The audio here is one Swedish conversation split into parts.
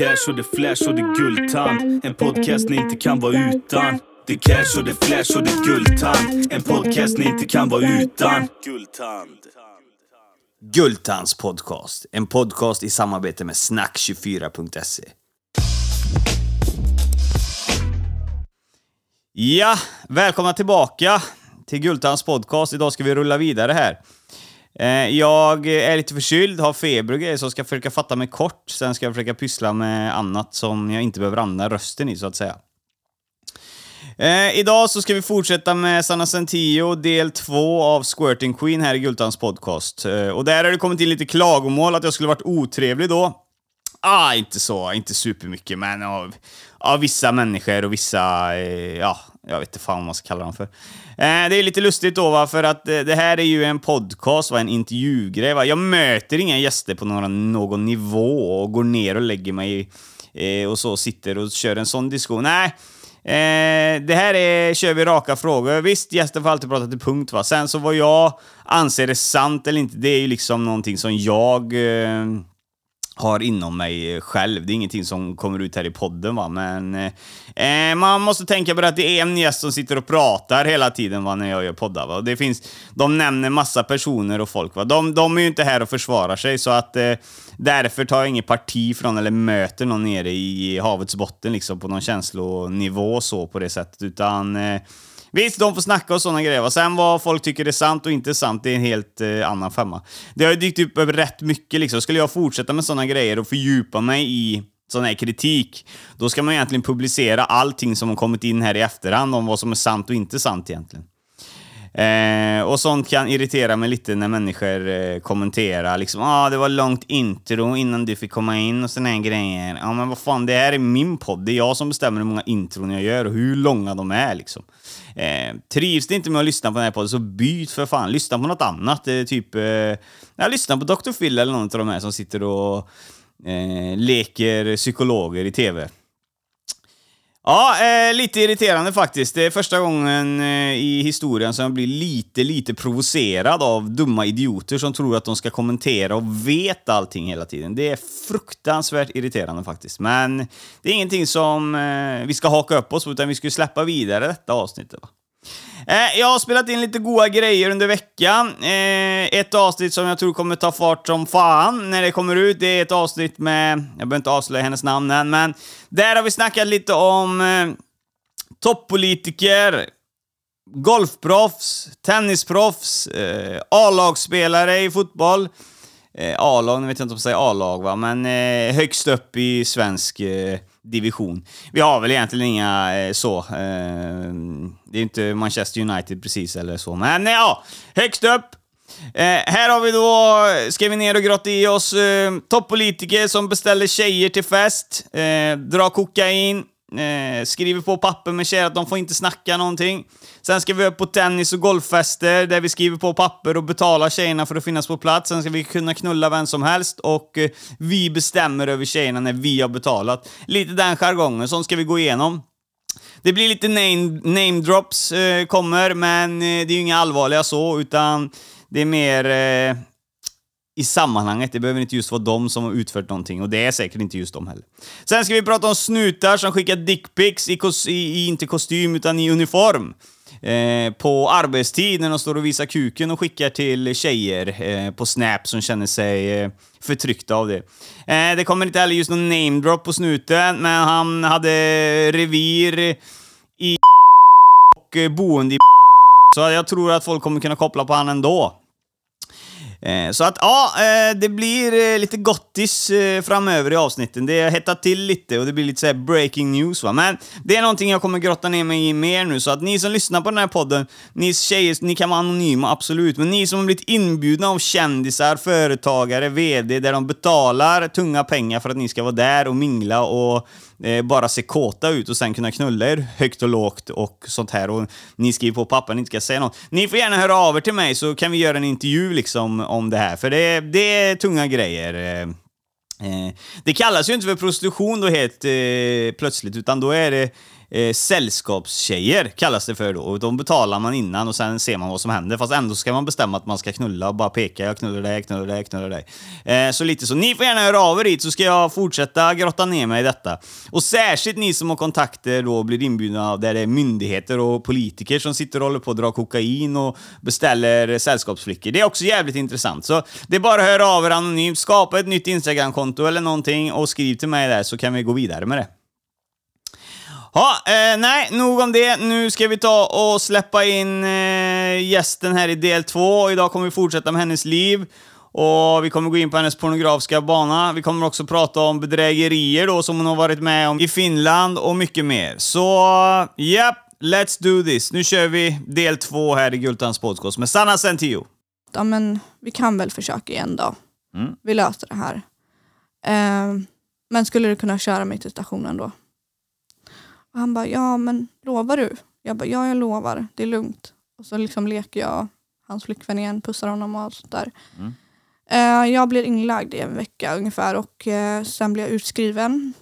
cash och det flash och det guldtand. En podcast ni inte kan vara utan. Det cash och det flash och det guldtand. En podcast ni inte kan vara utan. Guldtand. Guldtands podcast. En podcast i samarbete med snack24.se. Ja, välkomna tillbaka till Guldtands podcast. Idag ska vi rulla vidare här. Eh, jag är lite förkyld, har feber och grejer, så jag ska försöka fatta mig kort. Sen ska jag försöka pyssla med annat som jag inte behöver använda rösten i, så att säga. Eh, idag så ska vi fortsätta med Sanna Centio, del 2 av Squirting Queen här i Gultans podcast. Eh, och där har det kommit in lite klagomål att jag skulle varit otrevlig då. Ah, inte så, inte supermycket, men av, av vissa människor och vissa, eh, ja, jag vet inte fan vad man ska kalla dem för. Eh, det är lite lustigt då, va, för att eh, det här är ju en podcast, va, en intervjugrej. Va. Jag möter inga gäster på någon, någon nivå och går ner och lägger mig eh, och så sitter och kör en sån diskussion. Nej, Eh, det här är, kör vi raka frågor. Visst, gästen får alltid prata till punkt va. Sen så vad jag anser är sant eller inte, det är ju liksom någonting som jag eh, har inom mig själv. Det är ingenting som kommer ut här i podden va, men eh, man måste tänka på det att det är en gäst som sitter och pratar hela tiden va, när jag gör poddar. Va. Och det finns, de nämner massa personer och folk. Va. De, de är ju inte här och försvarar sig, så att eh, därför tar jag inget parti från eller möter någon nere i havets botten liksom, på någon känslonivå så på det sättet, utan eh, Visst, de får snacka och sådana grejer. va. Sen vad folk tycker är sant och inte sant, det är en helt eh, annan femma. Det har ju dykt upp rätt mycket liksom. Skulle jag fortsätta med sådana grejer och fördjupa mig i sån här kritik, då ska man egentligen publicera allting som har kommit in här i efterhand om vad som är sant och inte sant egentligen. Eh, och sånt kan irritera mig lite när människor eh, kommenterar liksom ah, det var långt intro innan du fick komma in och såna här grejer. Ja men vad fan, det här är min podd. Det är jag som bestämmer hur många intron jag gör och hur långa de är liksom. Eh, trivs det inte med att lyssna på den här podden så byt för fan. Lyssna på något annat. Eh, typ, eh, jag lyssnar på Dr. Phil eller någon av de här som sitter och eh, leker psykologer i TV. Ja, eh, lite irriterande faktiskt. Det är första gången eh, i historien som jag blir lite, lite provocerad av dumma idioter som tror att de ska kommentera och vet allting hela tiden. Det är fruktansvärt irriterande faktiskt. Men det är ingenting som eh, vi ska haka upp oss på, utan vi ska ju släppa vidare detta avsnittet. Va? Eh, jag har spelat in lite goda grejer under veckan. Eh, ett avsnitt som jag tror kommer ta fart som fan när det kommer ut, det är ett avsnitt med, jag behöver inte avslöja hennes namn än, men där har vi snackat lite om eh, toppolitiker, golfproffs, tennisproffs, eh, A-lagsspelare i fotboll. Eh, A-lag, nu vet jag inte om jag säger A-lag va, men eh, högst upp i svensk eh, division. Vi har väl egentligen inga eh, så, eh, det är inte Manchester United precis eller så, men ja, högst upp. Eh, här har vi då, ska vi ner och grotta i oss, eh, toppolitiker som beställer tjejer till fest, eh, drar kokain, Eh, skriver på papper med tjejer att de får inte snacka någonting. Sen ska vi upp på tennis och golffester där vi skriver på papper och betalar tjejerna för att finnas på plats. Sen ska vi kunna knulla vem som helst och eh, vi bestämmer över tjejerna när vi har betalat. Lite den jargongen, sånt ska vi gå igenom. Det blir lite name, name drops eh, kommer, men eh, det är ju inga allvarliga så, utan det är mer eh, i sammanhanget. Det behöver inte just vara de som har utfört någonting och det är säkert inte just de heller. Sen ska vi prata om snutar som skickar dickpics i, kos- i, i, inte kostym utan i uniform. Eh, på arbetstid när de står och visar kuken och skickar till tjejer eh, på Snap som känner sig eh, förtryckta av det. Eh, det kommer inte heller just någon namedrop på snuten, men han hade revir i och eh, boende i så jag tror att folk kommer kunna koppla på han ändå. Eh, så att ja, eh, det blir eh, lite gottis framöver i avsnitten. Det har hettat till lite och det blir lite så här breaking news va. Men det är någonting jag kommer grotta ner mig i mer nu, så att ni som lyssnar på den här podden, ni tjejer, ni kan vara anonyma, absolut. Men ni som har blivit inbjudna av kändisar, företagare, VD, där de betalar tunga pengar för att ni ska vara där och mingla och Eh, bara se kåta ut och sen kunna knulla er högt och lågt och sånt här. Och ni skriver på papper ni inte ska säga något. Ni får gärna höra av er till mig så kan vi göra en intervju liksom om det här, för det, är- det är tunga grejer. Eh, eh, Det kallas ju inte för prostitution då helt eh, plötsligt, utan då är det eh, sällskapstjejer, kallas det för då. Och de betalar man innan och sen ser man vad som händer. Fast ändå ska man bestämma att man ska knulla och bara peka. Jag knullar dig, jag knullar dig, jag knullar dig. Eh, så lite så. Ni får gärna höra av er hit så ska jag fortsätta grotta ner mig i detta. Och särskilt ni som har kontakter då och blir inbjudna där det är myndigheter och politiker som sitter och håller på att dra kokain och beställer sällskapsflickor. Det är också jävligt intressant. Så det är bara att höra av er anonymt, skapa ett nytt Instagramkonto eller någonting och skriv till mig där så kan vi gå vidare med det. Ja, eh, nej, nog om det. Nu ska vi ta och släppa in eh, gästen här i del två. Idag kommer vi fortsätta med hennes liv. Och vi kommer gå in på hennes pornografiska bana. Vi kommer också prata om bedrägerier då som hon har varit med om i Finland och mycket mer. Så, japp, let's do this. Nu kör vi del två här i Gultans podcast med Sanna Sentio. Ja men vi kan väl försöka igen då. Vi löser det här. Eh, men skulle du kunna köra mig till stationen då? Och han bara, ja men lovar du? Jag bara, ja jag lovar, det är lugnt. Och så liksom leker jag hans flickvän igen, pussar honom och allt sånt där. Eh, jag blir inlagd i en vecka ungefär och eh, sen blir jag utskriven.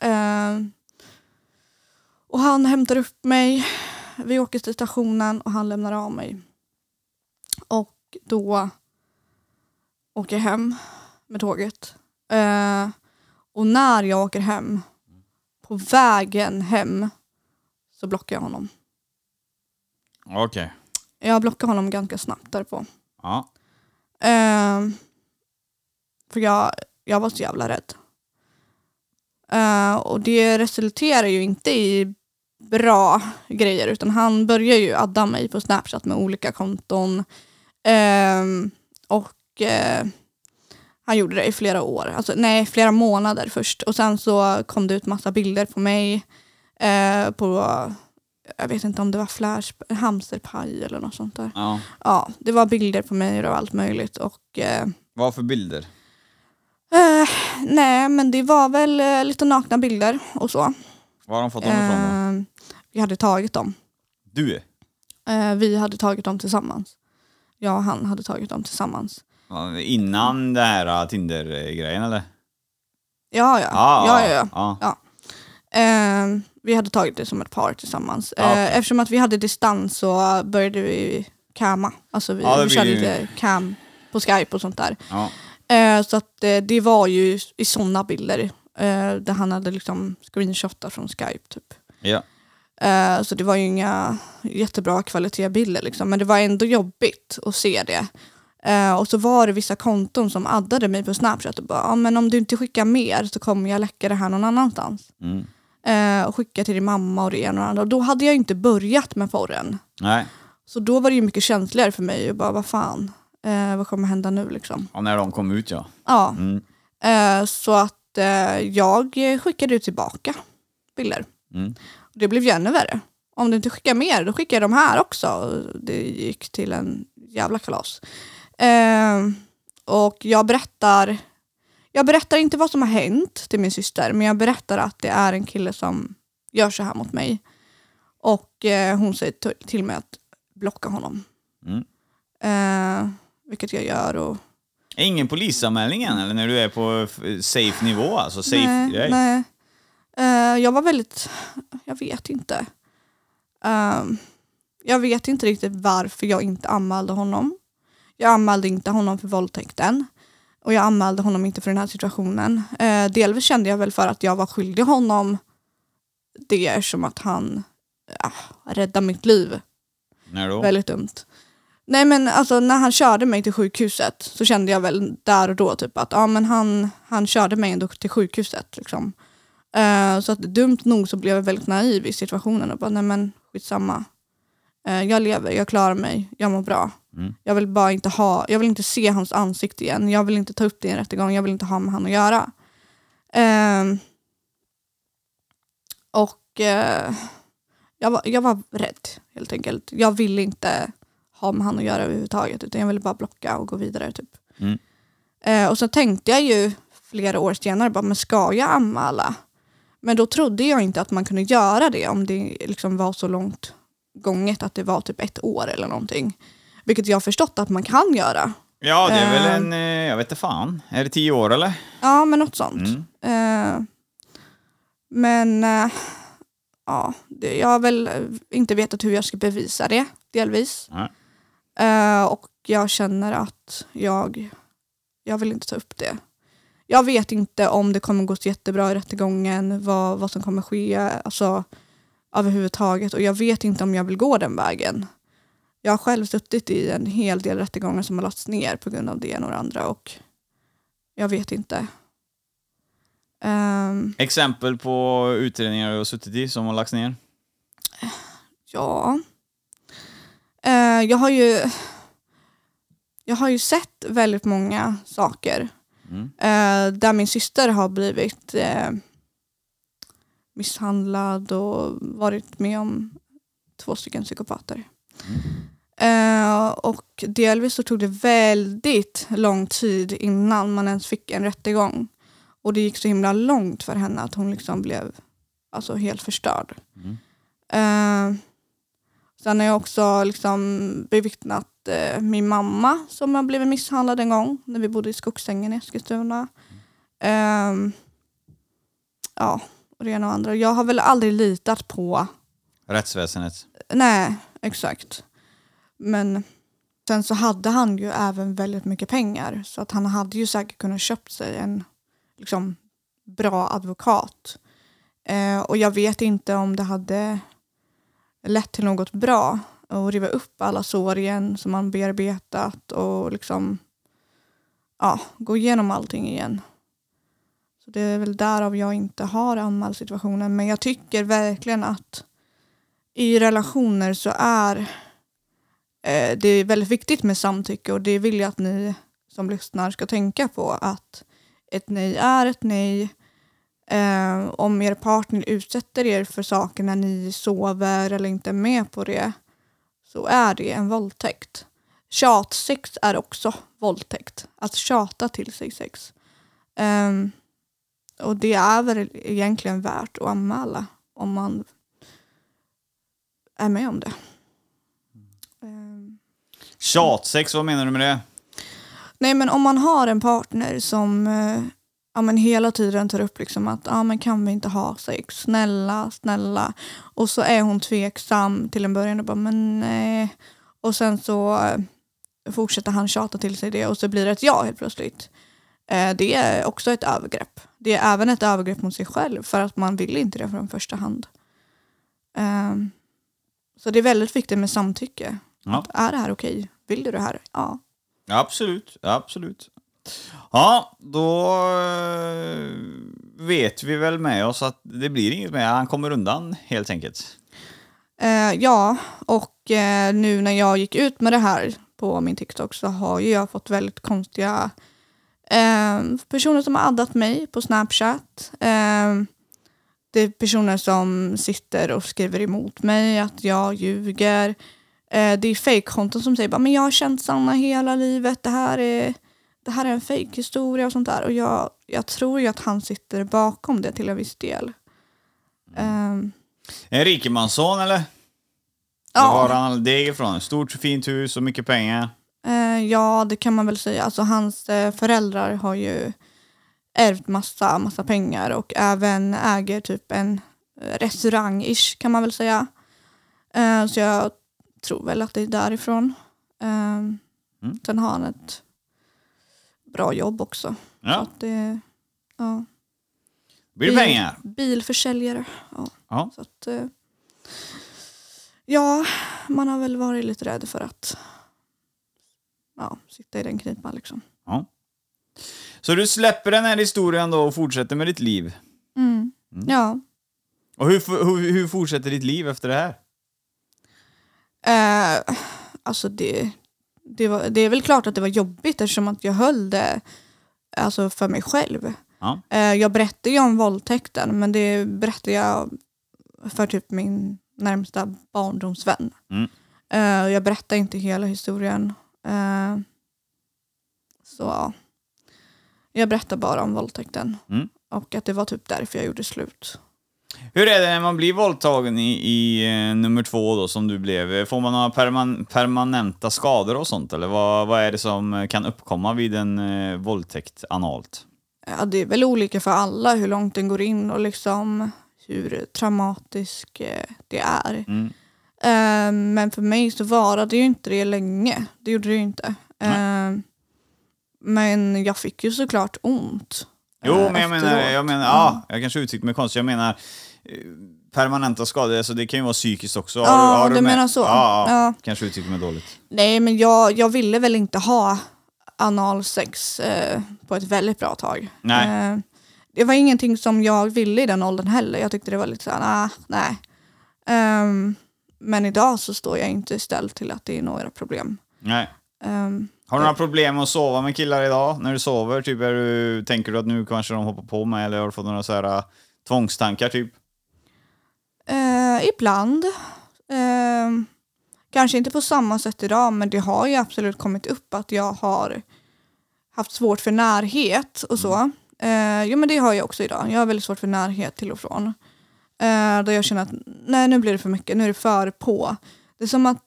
Eh, och han hämtar upp mig, vi åker till stationen och han lämnar av mig. Och då åker jag hem med tåget. Eh, och när jag åker hem, på vägen hem, så blockar jag honom. Okej. Jag blockar honom ganska snabbt därpå. Ja. Eh, för jag, jag var så jävla rädd. Eh, och det resulterar ju inte i bra grejer utan han börjar ju adda mig på Snapchat med olika konton. Ehm, och eh, han gjorde det i flera år, alltså, nej flera månader först. Och sen så kom det ut massa bilder på mig eh, på, jag vet inte om det var flash, hamsterpaj eller något sånt där. ja. Ja, det var bilder på mig och allt möjligt. Och, eh, Vad för bilder? eh, nej, men det var väl eh, lite nakna bilder och så. Var har de fått dem ifrån då? Eh, vi hade tagit dem. Du? Eh, vi hade tagit dem tillsammans. Jag och han hade tagit dem tillsammans. Innan det här äh, Tinder-grejen eller? Ja, ja. Ja, ja, ja, ja. ja. Eh, vi hade tagit det som ett par tillsammans. Ja, okej. Eh, eftersom att vi hade distans så började vi camma. Alltså vi, det vi körde blir lite cam på Skype och sånt där. Eh, så att eh, det var ju i sådana bilder eh, där han hade liksom screenshotat från Skype typ. ja. Eh, så det var ju inga jättebra kvalitetsbilder liksom, men det var ändå jobbigt att se det. Eh, och så var det vissa konton som addade mig på Snapchat och bara, ja men om du inte skickar mer så kommer jag läcka det här någon annanstans. Mm. Eh, och skicka till din mamma och det ena och det andra. Och då hade jag inte börjat med porren. Nej. Så då var det ju mycket känsligare för mig och bara, vad fan, eh, vad kommer hända nu liksom? Ja, när de kom ut ja. Ja. Mm. Så att jag skickade ut tillbaka bilder. Mm. Det blev ju ännu värre. Om du inte skickar mer, då skickar jag de här också. Det gick till en jävla kalas. Eh, och jag berättar, jag berättar inte vad som har hänt till min syster, men jag berättar att det är en kille som gör så här mot mig. Och eh, hon säger till mig att blocka honom. Mm. Eh, vilket jag gör. Och, Ingen polisanmälning än eller när du är på safe nivå alltså? Safe nej, grej? nej. Eh, jag var väldigt, jag vet inte. Ehm, jag vet inte riktigt varför jag inte anmälde honom. Jag anmälde inte honom för våldtäkten. Och jag anmälde honom inte för den här situationen. Uh, delvis kände jag väl för att jag var skyldig honom det eftersom att han ja, räddade mitt liv. När då? Väldigt dumt. Nej men alltså när han körde mig till sjukhuset så kände jag väl där och då typ att ja, men han, han körde mig ändå till sjukhuset. Liksom. Eh, så att dumt nog så blev jag väldigt naiv i situationen och bara nej men skitsamma. Uh, jag lever, jag klarar mig, jag mår bra. Mm. Jag vill bara inte ha, jag vill inte se hans ansikte igen. Jag vill inte ta upp det i en rättegång, jag vill inte ha med han att göra. Ehm, och eh, jag, var, jag var rädd helt enkelt. Jag ville inte ha med han att göra överhuvudtaget utan jag ville bara blocka och gå vidare. Typ. Mm. Eh, och så tänkte jag ju flera år senare, bara, men ska jag anmäla? Men då trodde jag inte att man kunde göra det om det liksom var så långt gånget att det var typ ett år eller någonting. Vilket jag har förstått att man kan göra. Ja, det är väl en, eh, jag vet inte fan. Är det tio år eller? Ja, men något sånt. Mm. Eh, men eh, ja, jag har väl inte vetat hur jag ska bevisa det, delvis. Nej. Eh, och jag känner att jag, jag vill inte ta upp det. Jag vet inte om det kommer gå så jättebra i rättegången, vad, vad som kommer ske alltså, överhuvudtaget. Och jag vet inte om jag vill gå den vägen. Jag har själv suttit i en hel del rättegångar som har lagts ner på grund av det ena och det andra. Och jag vet inte. Ehm, Exempel på utredningar du har suttit i som har lagts ner? Ja. Eh, jag har ju jag har ju sett väldigt många saker Mm. eh, där min syster har blivit eh, misshandlad och varit med om två stycken psykopater. Eh, och delvis så tog det väldigt lång tid innan man ens fick en rättegång. Och det gick så himla långt för henne att hon liksom blev alltså, helt förstörd. Mm. Eh, sen har jag också liksom bevittnat eh, min mamma som har blivit misshandlad en gång när vi bodde i Skogsängen i Eskilstuna. Eh, ja, och det ena och andra. Jag har väl aldrig litat på Rättsväsendet. Nej, exakt. Men sen så hade han ju även väldigt mycket pengar så att han hade ju säkert kunnat köpt sig en liksom, bra advokat. Eh, och jag vet inte om det hade lett till något bra att riva upp alla sår igen som man bearbetat och liksom ja, gå igenom allting igen. Så det är väl därav jag inte har anmält situationen men jag tycker verkligen att i relationer så är eh, det är väldigt viktigt med samtycke och det vill jag att ni som lyssnar ska tänka på att ett nej är ett nej. Eh, om er partner utsätter er för saker när ni sover eller inte är med på det så är det en våldtäkt. Tjatsex är också våldtäkt. Att tjata till sig sex. Eh, och det är väl egentligen värt att anmäla om man är med om det. Ehm, Tjatsex, vad menar du med det? Nej men om man har en partner som eh, ja, men hela tiden tar upp liksom att ja, men kan vi inte ha sex, snälla, snälla. Och så är hon tveksam till en början och bara men nej. Och sen så eh, fortsätter han tjata till sig det och så blir det ett ja helt plötsligt. Eh, det är också ett övergrepp. Det är även ett övergrepp mot sig själv för att man vill inte det från första hand. Så det är väldigt viktigt med samtycke. Ja. Att, är det här okej? Vill du det här? Ja. Absolut, absolut. Ja, då eh, vet vi väl med oss att det blir inget mer. Han kommer undan helt enkelt. Eh, ja, och eh, nu när jag gick ut med det här på min TikTok så har ju jag fått väldigt konstiga eh, personer som har addat mig på Snapchat. Det är personer som sitter och skriver emot mig att jag ljuger. Eh, det är fejkkonton som säger men jag har känt Sanna hela livet, det här är, det här är en fejkhistoria och sånt där. Och jag, jag tror ju att han sitter bakom det till en viss del. Ehm, En rikemansson eller? ja. Var har han det ifrån? Stort fint hus och mycket pengar. Eh, ja, det kan man väl säga. Alltså, hans eh, föräldrar har ju ärvt massa, massa pengar och även äger typ en eh, restaurang-ish kan man väl säga. Eh, så jag tror väl att det är därifrån. Eh, Sen har han ett bra jobb också. Så Ja, att det, ja. blir det pengar? Bilförsäljare. Ja. Ja. Så att, eh, ja, man har väl varit lite rädd för att ja, sitta i den knipan liksom. ja. Så du släpper den här historien då och fortsätter med ditt liv. Mm. Ja. Och hur, hur, hur fortsätter ditt liv efter det här? Eh, alltså det, det, var, det är väl klart att det var jobbigt eftersom att jag höll det alltså för mig själv. Ja. Eh, jag berättade ju om våldtäkten men det berättade jag för typ min närmsta barndomsvän. Mm. Eh, jag berättade inte hela historien. Så ja. Jag berättade bara om våldtäkten. Mm. Och att det var typ därför jag gjorde slut. Hur är det när man blir våldtagen i, i eh, nummer två då, som du blev? Får man några perman permanenta skador och sånt? Eller vad, vad är det som kan uppkomma vid en eh, våldtäkt analt? Ja, det är väl olika för alla hur långt den går in och liksom hur traumatisk eh, det är. Mm. Eh, men för mig så varade ju inte det länge. Det gjorde det ju inte. Eh, men jag fick ju såklart ont. Jo, eh, men jag menar, jag menar ja, jag kanske uttrycker mig konstigt. Jag menar eh, permanenta skador, alltså det kan ju vara psykiskt också. Ja, du med- menar så. Ja, ja. Kanske uttrycker mig dåligt. Nej men jag, jag ville väl inte ha analsex eh, på ett väldigt bra tag. Nej. Eh, det var ingenting som jag ville i den åldern heller. Jag tyckte det var lite såhär, nah, nej. Ehm, men idag så står jag inte ställd till att det är några problem. Nej. Ehm, Har du några problem med att sova med killar idag? När du sover, typ, är du, tänker du att nu kanske de hoppar på mig eller har du fått några så här äh, tvångstankar typ? eh, ibland. Ehm, kanske inte på samma sätt idag men det har ju absolut kommit upp att jag har haft svårt för närhet och så. Eh, jo men det har jag också idag. Jag har väldigt svårt för närhet till och från. Eh, där jag känner att nej nu blir det för mycket, nu är det för på. Det är som att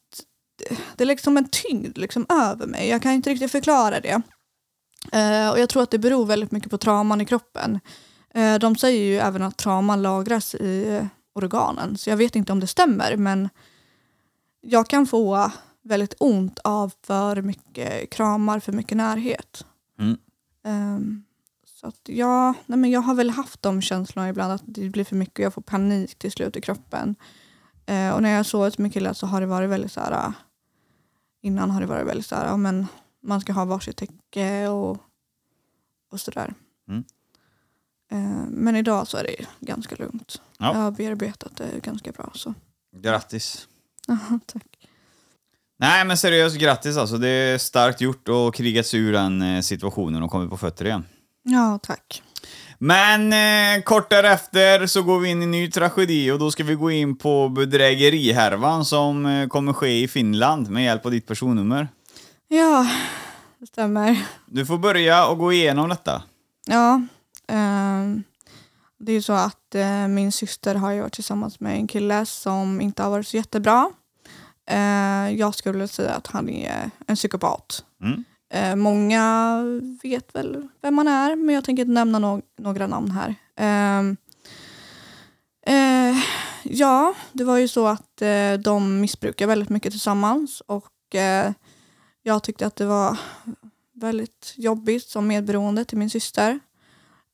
det är liksom en tyngd liksom över mig. Jag kan inte riktigt förklara det. Eh, och jag tror att det beror väldigt mycket på trauman i kroppen. Eh, de säger ju även att trauman lagras i organen. Så jag vet inte om det stämmer men jag kan få väldigt ont av för mycket kramar, för mycket närhet. Mm. Ehm, så att ja, nej men jag har väl haft de känslorna ibland att det blir för mycket och jag får panik till slut i kroppen. Eh, och när jag har sovit med killar så har det varit väldigt så här. Innan har det varit väldigt så här, ja, men man ska ha varsitt täcke och, och sådär. Mm. Eh, men idag så är det ganska lugnt. Ja. Jag har bearbetat det ganska bra. Så. Grattis. Tack. Nej men seriöst, grattis alltså. Det är starkt gjort och krigat sig ur den eh, situationen och kommit på fötter igen. Ja, tack. Men eh, kort därefter så går vi in i en ny tragedi och då ska vi gå in på bedrägerihärvan som eh, kommer ske i Finland med hjälp av ditt personnummer. Ja, det stämmer. Du får börja och gå igenom detta. Ja, ehm, det är ju så att eh, min syster har ju varit tillsammans med en kille som inte har varit så jättebra. Eh, jag skulle säga att han är en psykopat. Mm. Eh, många vet väl vem man är, men jag tänker inte nämna no- några namn här. Ehm, eh, ja, det var ju så att eh, de missbrukar väldigt mycket tillsammans och eh, jag tyckte att det var väldigt jobbigt som medberoende till min syster.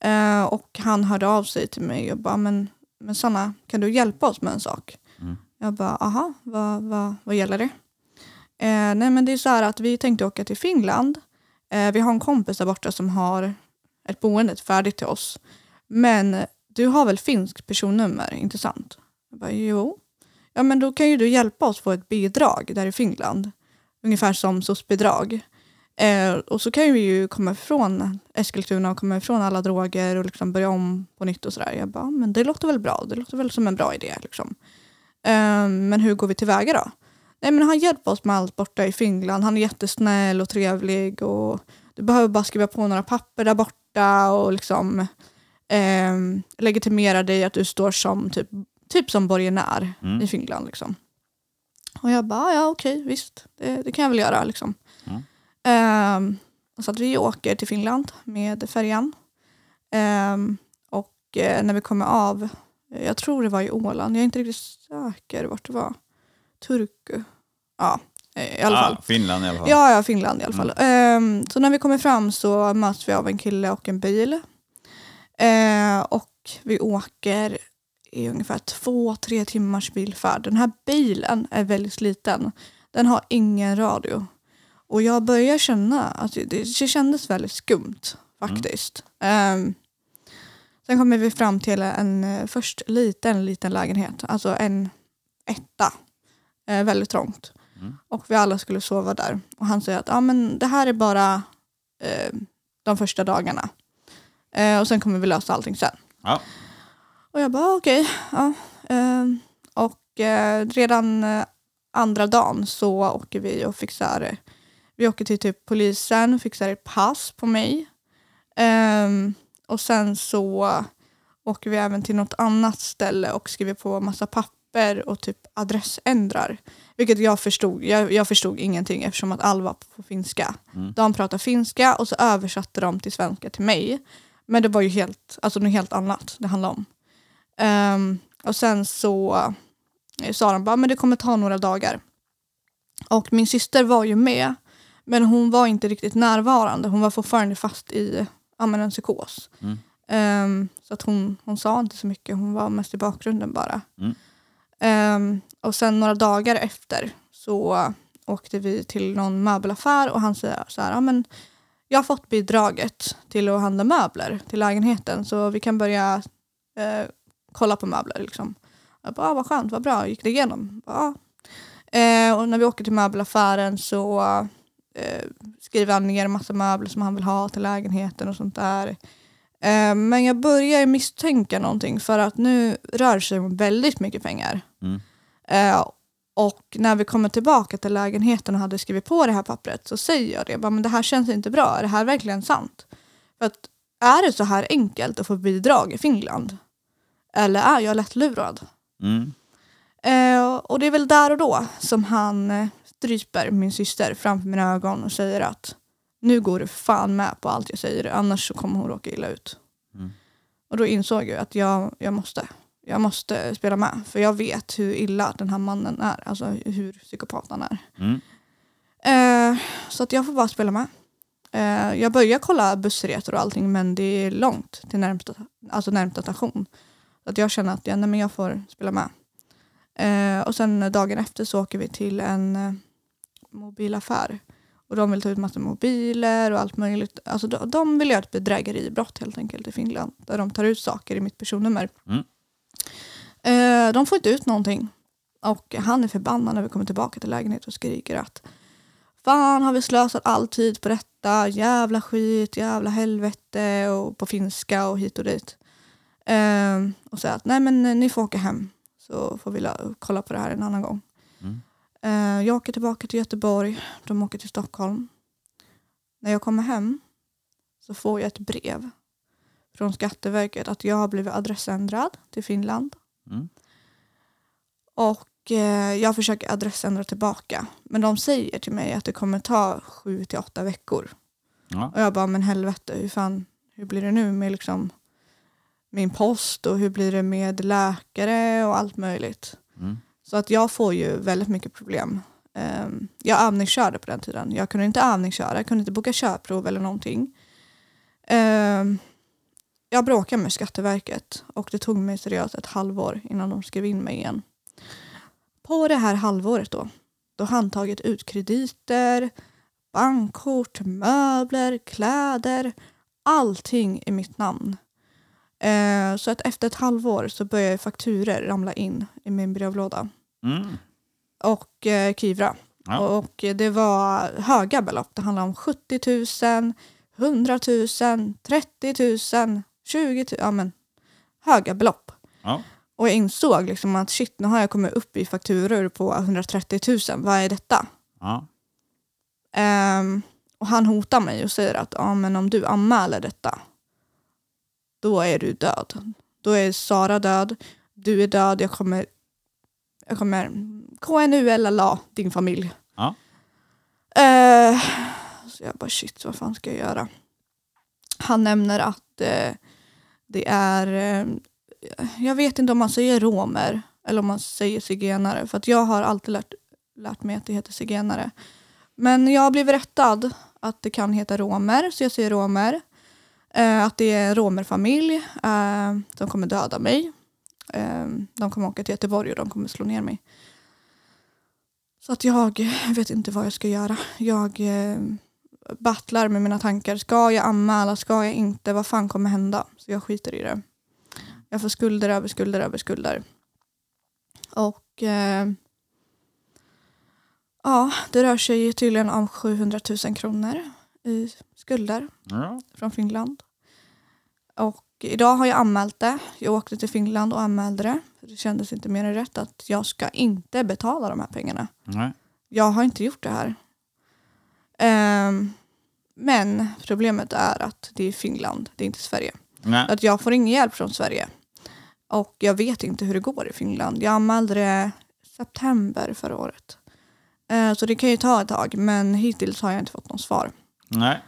Eh, och han hörde av sig till mig och bara, men, men Sanna, kan du hjälpa oss med en sak? Mm. Jag bara, aha, vad, vad, vad gäller det? Eh, nej men det är så här att vi tänkte åka till Finland. Eh, vi har en kompis där borta som har ett boende färdigt till oss. Men du har väl finskt personnummer, inte sant? Jag bara, jo. Ja men då kan ju du hjälpa oss få ett bidrag där i Finland. Ungefär som SOS-bidrag. Eh, och så kan vi ju komma ifrån Eskilstuna och komma ifrån alla droger och liksom börja om på nytt och sådär. Jag bara, men det låter väl bra. Det låter väl som en bra idé. Liksom. Eh, men hur går vi tillväga då? Nej men han hjälper oss med allt borta i Finland. Han är jättesnäll och trevlig och du behöver bara skriva på några papper där borta och liksom eh, legitimera dig att du står som typ, typ som borgenär Mm. i Finland. Liksom. Och jag bara, ja okej visst, det, det kan jag väl göra. Liksom. Mm. Ehm, så att vi åker till Finland med färjan. Ehm, och eh, när vi kommer av, jag tror det var i Åland, jag är inte riktigt säker vart det var. Turku. Ja, eh, i alla fall. Ah, Finland i alla fall. Ja, ja, Finland i alla fall. Ehm, så när vi kommer fram så möts vi av en kille och en bil. Eh, och vi åker i ungefär två, tre timmars bilfärd. Den här bilen är väldigt sliten. Den har ingen radio. Och jag börjar känna att det, det kändes väldigt skumt faktiskt. Ehm, sen kommer vi fram till en eh, först liten, liten lägenhet. Alltså en etta. Eh, väldigt trångt. Och vi alla skulle sova där. Och han säger att ah, men det här är bara eh, de första dagarna. Eh, och sen kommer vi lösa allting sen. Ja. Och jag bara okej. ja. eh, och eh, redan eh, andra dagen så åker vi och fixar. Vi åker till typ polisen och fixar ett pass på mig. Ehm, och sen så åker vi även till något annat ställe och skriver på massa papper och typ adressändrar. Vilket jag förstod. Jag, jag förstod ingenting eftersom att all var på finska. De pratade finska och så översatte de till svenska till mig. Men det var ju helt, alltså något helt annat det handlade om. Ehm, och sen så eh, sa de bara, men det kommer ta några dagar. Och min syster var ju med, men hon var inte riktigt närvarande. Hon var fortfarande fast i ja, men en psykos. Mm. Ehm, så att hon, hon sa inte så mycket, hon var mest i bakgrunden bara. Mm. Um, och sen några dagar efter så åkte vi till någon möbelaffär och han säger så här, ja, men jag har fått bidraget till att handla möbler till lägenheten så vi kan börja eh, kolla på möbler. Liksom. Jag bara, ah, vad skönt, vad bra, gick det igenom? Bara, ah. eh, och när vi åker till möbelaffären så eh, skriver han ner en massa möbler som han vill ha till lägenheten och sånt där. Eh, men jag börjar misstänka någonting för att nu rör sig om väldigt mycket pengar. Mm. Eh, och när vi kommer tillbaka till lägenheten och hade skrivit på det här pappret så säger jag det, bara, men det här känns inte bra, är det här verkligen sant? För att är det så här enkelt att få bidrag i Finland? Eller är jag lättlurad? Mm. Eh, och det är väl där och då som han stryper min syster framför mina ögon och säger att nu går du fan med på allt jag säger annars så kommer hon råka illa ut. Mm. Och då insåg jag att jag, jag måste. Jag måste spela med för jag vet hur illa den här mannen är, alltså hur psykopat han är. Mm. Eh, så att jag får bara spela med. Eh, jag börjar kolla bussresor och allting men det är långt till närmsta, alltså närmsta station. Så att jag känner att ja, nej, men jag får spela med. Eh, och sen dagen efter så åker vi till en eh, mobilaffär. Och de vill ta ut massa mobiler och allt möjligt. Alltså de, de vill göra ett bedrägeribrott helt enkelt i Finland. Där de tar ut saker i mitt personnummer. Mm. Eh, de får inte ut någonting. Och han är förbannad när vi kommer tillbaka till lägenheten och skriker att Fan har vi slösat all tid på detta, jävla skit, jävla helvete och på finska och hit och dit. Eh, och säger att nej men ni får åka hem så får vi la- kolla på det här en annan gång. Eh, jag åker tillbaka till Göteborg, de åker till Stockholm. När jag kommer hem så får jag ett brev från Skatteverket att jag har blivit adressändrad till Finland. Mm. Och eh, jag försöker adressändra tillbaka. Men de säger till mig att det kommer ta sju till åtta veckor. Ja. Och jag bara, men helvete, hur fan, hur blir det nu med liksom min post och hur blir det med läkare och allt möjligt. Mm. Så att jag får ju väldigt mycket problem. Ehm, jag övningskörde på den tiden. Jag kunde inte övningsköra, jag kunde inte boka körprov eller någonting. Ehm, jag bråkade med Skatteverket och det tog mig seriöst ett halvår innan de skrev in mig igen. På det här halvåret då, då har han tagit ut krediter, bankkort, möbler, kläder, allting i mitt namn. Ehm, så att efter ett halvår så började fakturer ramla in i min brevlåda. Mm. Och eh, Kivra. Ja. Och det var höga belopp. Det handlade om 70 000, 100 000, 30 000, 20 000. Ja, men, höga belopp. Ja. Och jag insåg liksom att shit, nu har jag kommit upp i fakturor på 130 000. Vad är detta? Ja. Ehm, och han hotar mig och säger att ja, men om du anmäler detta, då är du död. Då är Sara död, du är död, jag kommer, jag kommer KNULLA din familj. Ja. Eh, så jag bara shit, vad fan ska jag göra? Han nämner att eh, det är, eh, jag vet inte om man säger romer eller om man säger zigenare. För att jag har alltid lärt, lärt mig att det heter zigenare. Men jag har blivit rättad att det kan heta romer, så jag säger romer. Eh, att det är en romerfamilj eh, som kommer döda mig. Eh, de kommer åka till Göteborg och de kommer slå ner mig. Så att jag vet inte vad jag ska göra. Jag eh, battlar med mina tankar. Ska jag anmäla? Ska jag inte? Vad fan kommer hända? Så jag skiter i det. Jag får skulder över skulder över skulder. Och eh, ja, det rör sig tydligen om 700 000 kronor i skulder Ja. från Finland. Och idag har jag anmält det. Jag åkte till Finland och anmälde det. Det kändes inte mer än rätt att jag ska inte betala de här pengarna. Nej. Jag har inte gjort det här. Ehm, men problemet är att det är Finland, det är inte Sverige. Nej. Att jag får ingen hjälp från Sverige. Och jag vet inte hur det går i Finland. Jag anmälde det september förra året. Eh, så det kan ju ta ett tag, men hittills har jag inte fått något svar Nej.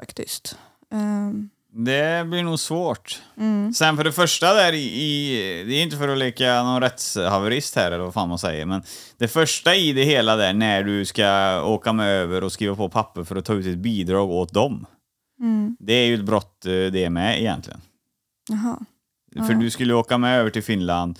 faktiskt. Ehm, Det blir nog svårt. Mm. Sen för det första där i, i, det är inte för att leka någon rättshaverist här eller vad fan man säger, men det första i det hela där när du ska åka med över och skriva på papper för att ta ut ett bidrag åt dem. Mm. Det är ju ett brott eh, det med egentligen. Jaha. För du skulle åka med över till Finland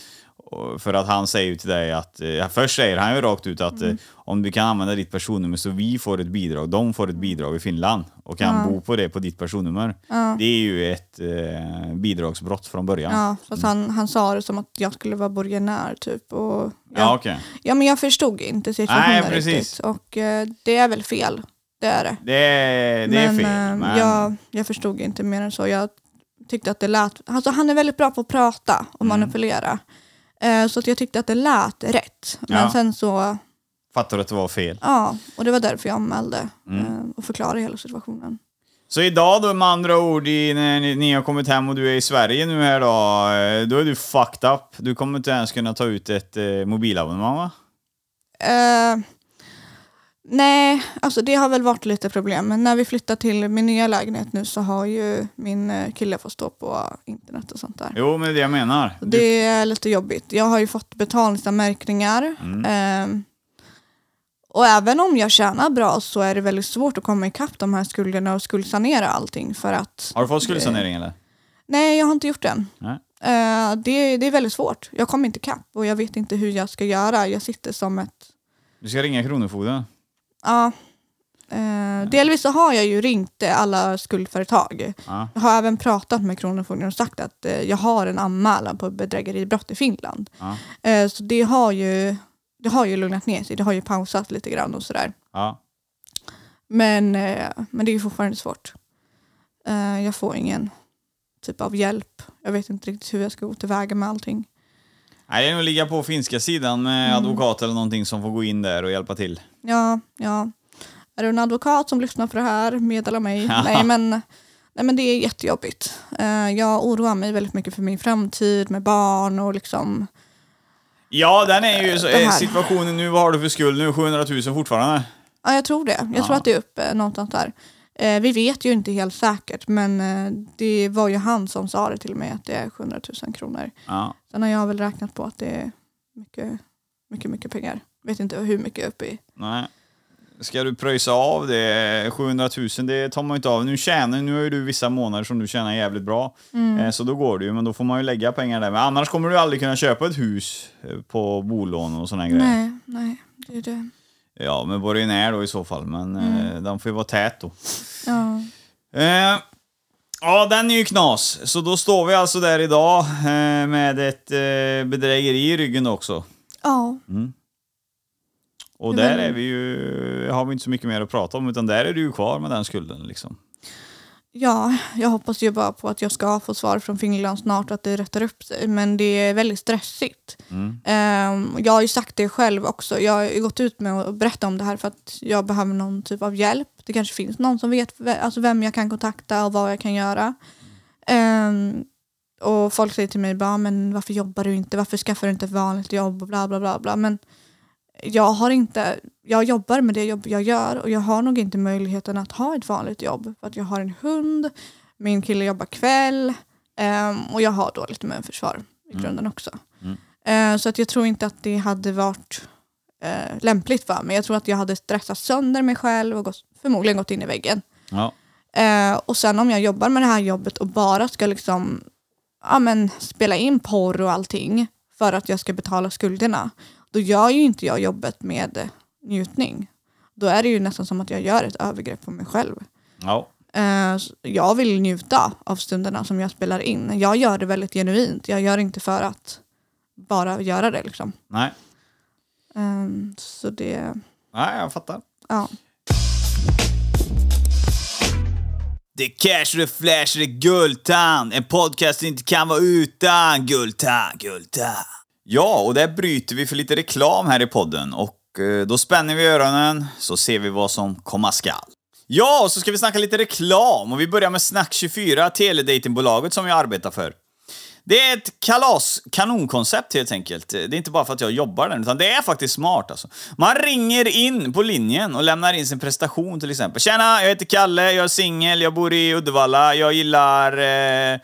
för att han säger ju till dig att, eh, först säger han ju rakt ut att Mm. eh, om du kan använda ditt personnummer så vi får ett bidrag, de får ett bidrag i Finland och kan bo på det på ditt personnummer. Ja. Det är ju ett eh, bidragsbrott från början. Ja, fast han, han sa det som att jag skulle vara borgenär typ. Och jag, Ja, ja, okej. men jag förstod inte situationen Nej, precis. riktigt. Och eh, det är väl fel. Det är det. Det, är- det är men, fel. eh, Men Jag, jag förstod inte mer än så. Jag tyckte att det lät... Alltså han är väldigt bra på att prata och Mm. manipulera. Eh, så att jag tyckte att det lät rätt. Men Ja. sen så, fattar du att det var fel? ja, och det var därför jag anmälde Mm. eh, och förklarade hela situationen. Så idag då med andra ord, i, när ni, ni har kommit hem och du är i Sverige nu här då, eh, då är du fucked up. Du kommer inte ens kunna ta ut ett eh, mobilabonnemang va? Eh, nej, alltså det har väl varit lite problem. Men när vi flyttar till min nya lägenhet nu så har ju min eh, kille fått stå på internet och sånt där. Jo, men det är det jag menar. Du, Det är lite jobbigt. Jag har ju fått betalningsanmärkningar. Mm. Ehm, och även om jag tjänar bra så är det väldigt svårt att komma ikapp de här skulderna och skuldsanera allting för att... har du fått skuldsanering eller? Nej, jag har inte gjort den. Nej. Eh, det, det är väldigt svårt. Jag kommer inte ikapp och jag vet inte hur jag ska göra. Jag sitter som ett... Du ska ringa Kronofogden. Ja. Eh, delvis så har jag ju ringt alla skuldföretag. Ja. Jag har även pratat med Kronofogden och sagt att eh, jag har en anmälan på bedrägeribrott i Finland. Ja. Eh, så det har, ju, det har ju lugnat ner sig. Det har ju pausat lite grann och sådär. Ja. Men, eh, men det är ju fortfarande svårt. Eh, jag får ingen typ av hjälp. Jag vet inte riktigt hur jag ska gå tillväga med allting. Nej, det är nog ligga på finska sidan med advokat eller någonting som får gå in där och hjälpa till. Ja, ja. Är du en advokat som lyssnar på det här, meddela mig. nej, men, nej men det är jättejobbigt. Eh, jag oroar mig väldigt mycket för min framtid med barn och liksom... Ja, den är ju så, eh, situationen nu. Vad har du för skuld nu? 700 000 fortfarande? Ja, jag tror det. Jag tror att det är uppe någonstans där. Eh, vi vet ju inte helt säkert, men eh, det var ju han som sa det till mig att det är 700 000 kronor. Ja. Sen har jag väl räknat på att det är mycket, mycket, mycket pengar. Vet inte hur mycket uppe i. Nej. Ska du pröjsa av det? 700 000, det tar man ju inte av. Nu tjänar, nu har ju du vissa månader som du tjänar jävligt bra. Eh, så då går det ju, men då får man ju lägga pengar där. Men annars kommer du aldrig kunna köpa ett hus eh, på bolån och sådana grejer. Nej, nej, det är det. Ja, med borgenär då i så fall, men eh, den får ju vara tät då. Ja. Eh, ja, den är ju knas. Så då står vi alltså där idag eh, med ett eh, bedrägeri i ryggen också. ja, Och där är vi ju, har vi inte så mycket mer att prata om, utan där är du ju kvar med den skulden liksom. Ja, jag hoppas ju bara på att jag ska få svar från Finland snart att det rättar upp sig. Men det är väldigt stressigt. Ehm, jag har ju sagt det själv också. Jag har ju gått ut med att berätta om det här för att jag behöver någon typ av hjälp. Det kanske finns någon som vet ve- alltså vem jag kan kontakta och vad jag kan göra. Ehm, och folk säger till mig bara, men varför jobbar du inte? Varför skaffar du inte ett vanligt jobb? Och bla bla bla. bla. Men jag har inte, jag jobbar med det jobb jag gör och jag har nog inte möjligheten att ha ett vanligt jobb. För att jag har en hund, min kille jobbar kväll ehm, och jag har dåligt immunförsvar i grunden också. Eh, så att jag tror inte att det hade varit eh, lämpligt för mig. Jag tror att jag hade stressat sönder mig själv och gått, förmodligen gått in i väggen. Ja. Eh, och sen om jag jobbar med det här jobbet och bara ska liksom ja, men, spela in porr och allting för att jag ska betala skulderna, då gör ju inte jag jobbet med njutning. Då är det ju nästan som att jag gör ett övergrepp på mig själv. Ja. Eh, jag vill njuta av stunderna som jag spelar in. Jag gör det väldigt genuint. Jag gör inte för att bara göra det liksom. Nej. Ehm, så det, Nej, jag fattar. ja. Det är cash, det är flash, det är Guldtand. En podcast inte kan vara utan Guldtand, Guldtand. Ja, och där bryter vi för lite reklam här i podden och eh, då spänner vi öronen så ser vi vad som komma skall. Ja, och så ska vi snacka lite reklam och vi börjar med Snack24, teledatingbolaget som jag arbetar för. Det är ett kalas, kanonkoncept helt enkelt. Det är inte bara för att jag jobbar där, utan det är faktiskt smart alltså. Man ringer in på linjen och lämnar in sin prestation till exempel. Tjena, jag heter Kalle, jag är singel, jag bor i Uddevalla, jag gillar eh,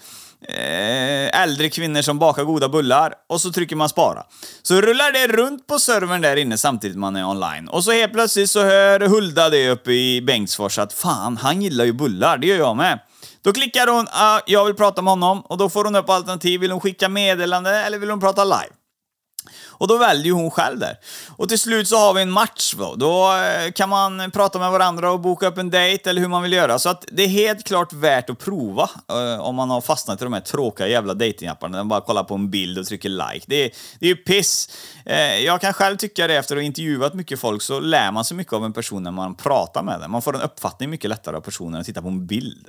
Eh, äldre kvinnor som bakar goda bullar och så trycker man spara. Så rullar det runt på servern där inne samtidigt man är online. Och så helt plötsligt så hör Hulda det uppe i Bengtsfors att fan, han gillar ju bullar, det gör jag med. Då klickar hon ah, “Jag vill prata med honom” och då får hon upp alternativ. Vill hon skicka meddelande eller vill hon prata live? Och då väljer hon själv där. Och till slut så har vi en match då. Då eh, kan man prata med varandra och boka upp en dejt eller hur man vill göra. Så att det är helt klart värt att prova eh, om man har fastnat i de här tråkiga jävla datingapparna. Man bara kollar på en bild och trycker like. Det är, det är ju piss. Eh, jag kan själv tycka det efter att ha intervjuat mycket folk så lär man sig mycket av en person när man pratar med den. Man får en uppfattning mycket lättare av personen än att titta på en bild.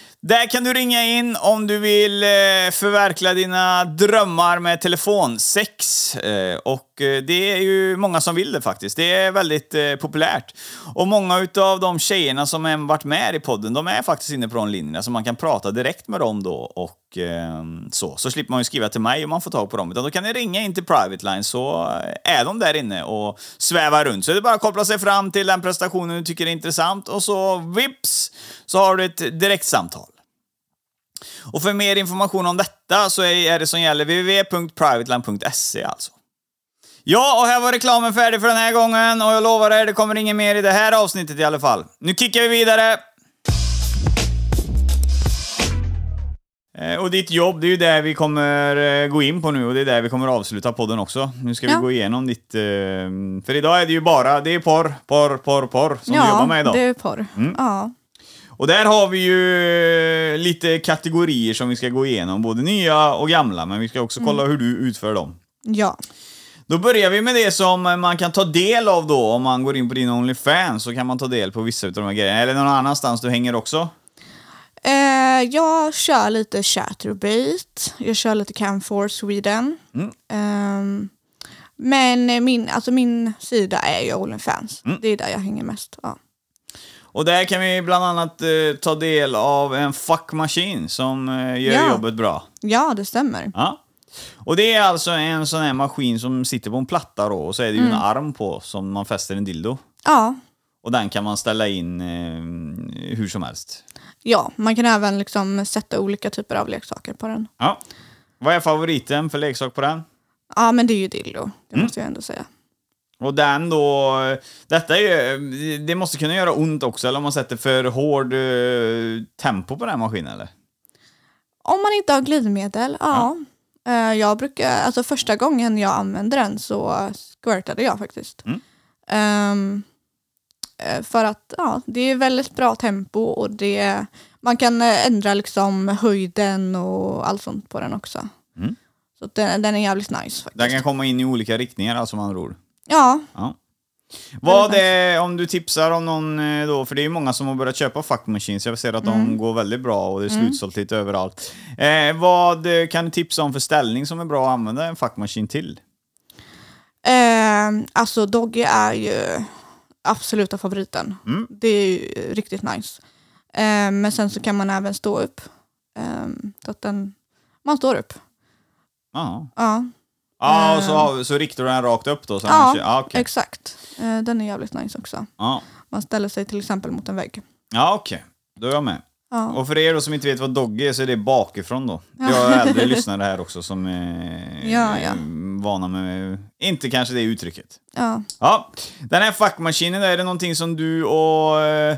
Där kan du ringa in om du vill eh, förverkliga dina drömmar med telefonsex. Eh, och eh, det är ju många som vill det faktiskt. Det är väldigt populärt. Och många utav de tjejerna som har varit med i podden, de är faktiskt inne på de linjerna, så man kan prata direkt med dem då och ehm, så. Så slipper man ju skriva till mig om man får tag på dem. Utan då kan ni ringa in till Private Line så är de där inne och svävar runt. Så det är bara att koppla sig fram till den prestationen du tycker är intressant och så vips så har du ett direktsamtal. Och för mer information om detta så är det som gäller www.privateline.se alltså. Ja, och här var reklamen färdig för den här gången och jag lovar er, det kommer inget mer i det här avsnittet i alla fall. Nu kickar vi vidare! Eh, Och ditt jobb, det är ju där vi kommer eh, gå in på nu och det är där vi kommer avsluta podden också. Nu ska vi Ja. gå igenom ditt... eh, För idag är det ju bara, det är porr, porr, porr, porr som du jobbar med idag. det är porr. Mm. Ja. Och där har vi ju lite kategorier som vi ska gå igenom, både nya och gamla, men vi ska också kolla hur du utför dem. ja. Då börjar vi med det som man kan ta del av då, om man går in på din Onlyfans så kan man ta del på vissa av de här grejerna. Eller någon annanstans du hänger också? Eh, jag kör lite Chatterbait, jag kör lite Cam4 Sweden. Mm. Ehm, men min, alltså min sida är ju Onlyfans. Mm. Det är där jag hänger mest. Ja. Och där kan vi bland annat eh, ta del av en fuckmaskin som eh, gör Ja. jobbet bra. ja, det stämmer. Ja. Och det är alltså en sån här maskin som sitter på en platta då, och så är det ju Mm. en arm på som man fäster en dildo. Ja. Och den kan man ställa in eh, hur som helst. ja, man kan även liksom sätta olika typer av leksaker på den. Ja. Vad är favoriten för leksak på den? Ja, men det är ju dildo. Det Mm. måste jag ändå säga. Och den då, detta är ju, det måste kunna göra ont också, eller om man sätter för hård eh, tempo på den här maskinen eller? Om man inte har glidmedel, ja. Eh, Jag brukar, alltså första gången jag använde den så squirtade jag faktiskt. Mm. Eh, för att ja, det är väldigt bra tempo och det, man kan eh, ändra liksom höjden och allt sånt på den också. Mm. Så den, den är jävligt nice faktiskt. Den kan komma in i olika riktningar alltså man tror. Ja, Ja. Vad är, om du tipsar om någon eh, då, för det är ju många som har börjat köpa fuck machines, jag ser att de går väldigt bra och det är slutsålt lite överallt. Eh, vad eh, kan du tipsa om för ställning som är bra att använda en fuck machine till? Ehm, alltså Doggy är ju absoluta favoriten. Mm. Det är ju riktigt nice. Ehm, men sen så kan man även stå upp. Ehm, så att den, man står upp. Ja. Ja, Ja, och så, har- så riktar du den rakt upp då? Så Ja, den ja, okej. exakt. Ehm, den är jävligt nice också. Ja, Man ställer sig till exempel mot en vägg. ja okej. Då är jag med. Ja, Och för er då som inte vet vad Doggy är så är det bakifrån då. Jag har äldre lyssnare här också som är Ja, ja. vana med, inte kanske det uttrycket. ja. Ja, den här fackmaskinen, är det någonting som du och eh, eh,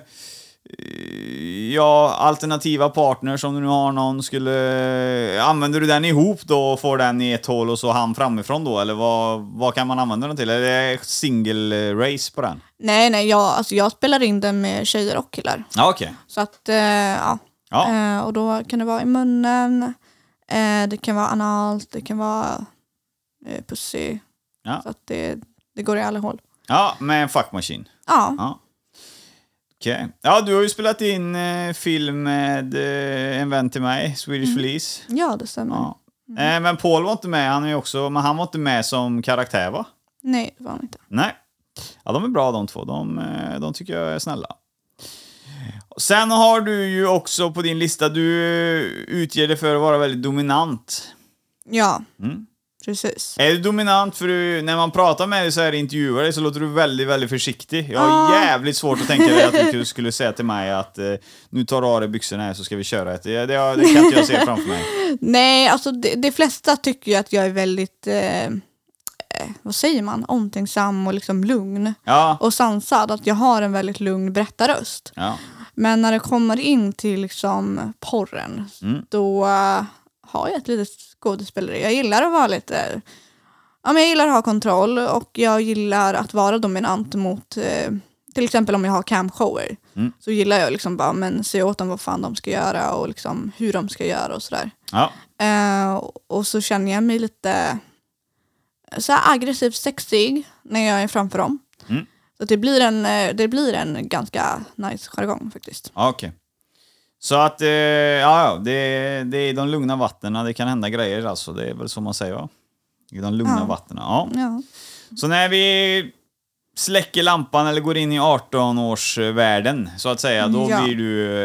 ja, alternativa partners om du nu har någon, skulle... Använder du den ihop då och får den i ett hål och så han framifrån då? Eller vad, vad kan man använda den till? Är det single eh, race på den? Nej, nej, jag, alltså jag spelar in den med tjejer och killar. Ja, okej. Så att, eh, ja. Ja. Eh, och då kan det vara i munnen, eh, det kan vara analt, det kan vara eh, pussy. Ja. Så att det, det går i alla hål. Ja, med en fuckmaskin. Ja, Ja. Okej. Ja, du har ju spelat in eh, film med eh, en vän till mig, Swedish Police. ja det stämmer. Ja. Eh, men Paul var inte med, han är ju också, men han var inte med som karaktär va? Nej, det var han inte. Nej. Ja, de är bra de två. De, eh, de tycker jag är snälla. Sen har du ju också på din lista, du eh, utger dig för att vara väldigt dominant. Ja, Mm. Precis. Är du dominant för du, när man pratar med dig så här intervjuar dig så låter du väldigt, väldigt försiktig. Jag har Ah. jävligt svårt att tänka dig att du skulle säga till mig att eh, nu tar du av dig byxorna här så ska vi köra ett. Det, det, det kan inte jag se framför mig. Nej, alltså de, de flesta tycker ju att jag är väldigt, eh, eh, vad säger man, omtänksam och liksom lugn. Ja. Och sansad, att jag har en väldigt lugn berättarröst. ja. Men när det kommer in till liksom porren, Mm. då har jag ett litet skådespeleri. Jag gillar att vara lite, ja men jag gillar att ha kontroll och jag gillar att vara dominant mot, eh, till exempel om jag har camshower. Mm. Så gillar jag liksom bara, men se åt dem vad fan de ska göra och liksom hur de ska göra och sådär. ja. Eh, och så känner jag mig lite så aggressivt sexig när jag är framför dem. Mm. Så det blir, en, eh, det blir en ganska nice jargong faktiskt. Ja, Okej. Så att, eh, ja, ja, det, det är i de lugna vattnen det kan hända grejer alltså. Det är väl så man säger va? I de lugna Ja. vattnen. Ja. Ja. Så när vi släcker lampan eller går in i 18-årsvärlden så att säga, då Ja. blir du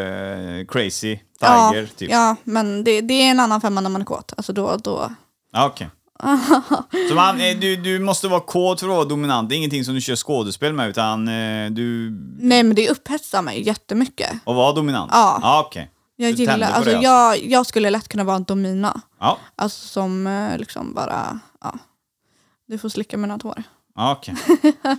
eh, crazy Ja, tiger typ. ja, men det, det är en annan femma när man är kåt. Alltså då, då... Ja, Okej. Så man, eh, du, du måste vara kod för att vara dominant. Det är ingenting som du kör skådespel med utan eh, du... Nej men det upphetsar mig jättemycket. Och vara dominant? Ja. Ja, okej. Jag, Du gillar, alltså, alltså. jag, jag skulle lätt kunna vara en domina. Ja, Alltså som eh, liksom bara, ja. Du får slicka mina tår. ja okej.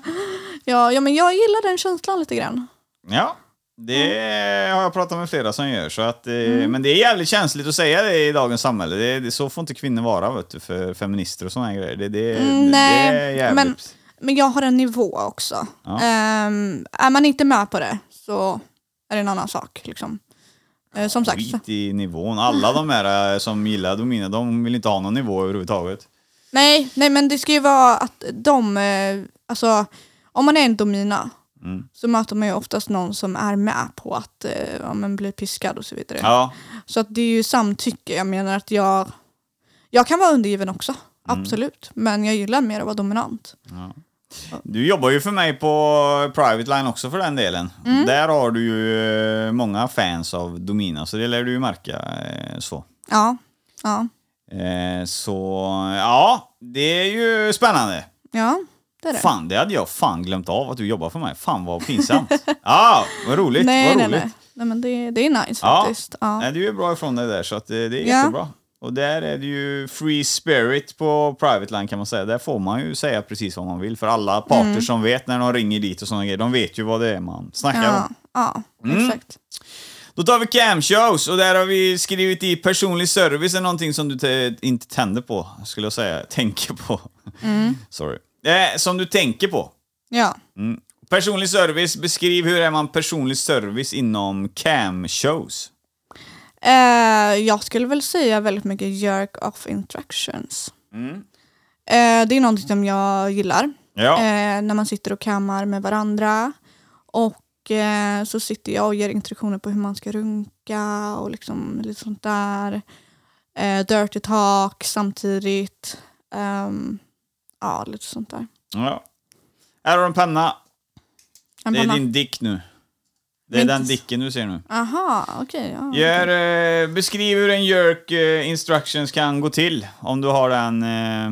Ja, ja men jag gillar den känslan lite grann. Ja, det har jag pratat med flera som gör. Så att, eh, Mm. Men det är jävligt känsligt att säga det i dagens samhälle. Det, det, så får inte kvinnor vara vet du, för feminister och här grejer. Det, det, Mm, nej, det är jävligt. men- Men jag har en nivå också. Ja. Ehm, är man inte med på det så är det en annan sak. Liksom. Eh, som sagt. Skit i nivån. Alla de här eh, som gillar Domina, de vill inte ha någon nivå överhuvudtaget. Nej, nej, men det ska ju vara att de, alltså om man är en domina Mm. så möter man ju oftast någon som är med på att eh, ja, men bli piskad och så vidare. Ja, Så att det är ju samtycke. Jag menar att jag, jag kan vara undergiven också. Mm. Absolut. Men jag gillar mer att vara dominant. du jobbar ju för mig på Private Line också för den delen. Mm. Där har du ju eh, många fans av Domina, så det lär du ju märka. eh, Så. Ja, ja, Eh, Så ja, det är ju spännande. ja. Det det. Fan, det hade jag fan glömt av att du jobbar för mig. Fan vad pinsamt. Ja, vad roligt. nej, vad nej, roligt. nej. nej men det, det är nice Ja. faktiskt. Ja. Nej, du är bra ifrån dig där, så att det, det är Ja. jättebra. Och där är det ju free spirit på Private Line kan man säga. Där får man ju säga precis vad man vill. För alla parter Mm. som vet när de ringer dit och sådana grejer, de vet ju vad det är man snackar Ja, om. ja Mm. exakt. Då tar vi camshows och där har vi skrivit i personlig service är någonting som du te- inte tänder på, skulle jag säga. Tänker på. Mm. Sorry. Eh, som du tänker på. Ja. Mm. Personlig service, beskriv hur är man personlig service inom cam-shows? Eh, jag skulle väl säga väldigt mycket jerk off interactions. Mm. Eh, det är någonting som jag gillar. Ja. Eh, när man sitter och kammar med varandra. Och eh, så sitter jag och ger instruktioner på hur man ska runka och liksom lite sånt där. Eh, dirty talk samtidigt. Ehm, ja, lite sånt där. ja. Här har du en penna. En Det är panna. din dick nu. Det är Min- den dicken du ser nu. Aha, okej. ja, Gör, okej. eh, beskriv hur en jerk eh, instructions kan gå till. Om du har den eh,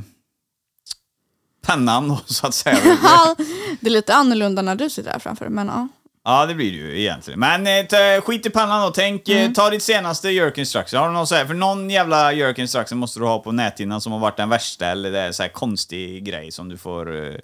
pennan då, så att säga. Ja, det är lite annorlunda när du sitter där framför, men ja. Ja, det blir det ju egentligen. Men eh, skit i pannan då. Tänk, Mm. eh, ta ditt senaste jerk instruction. Har du någon så här, för någon jävla jerk instruction måste du ha på näthinnan som har varit den värsta eller det är så här konstig grej som du får eh,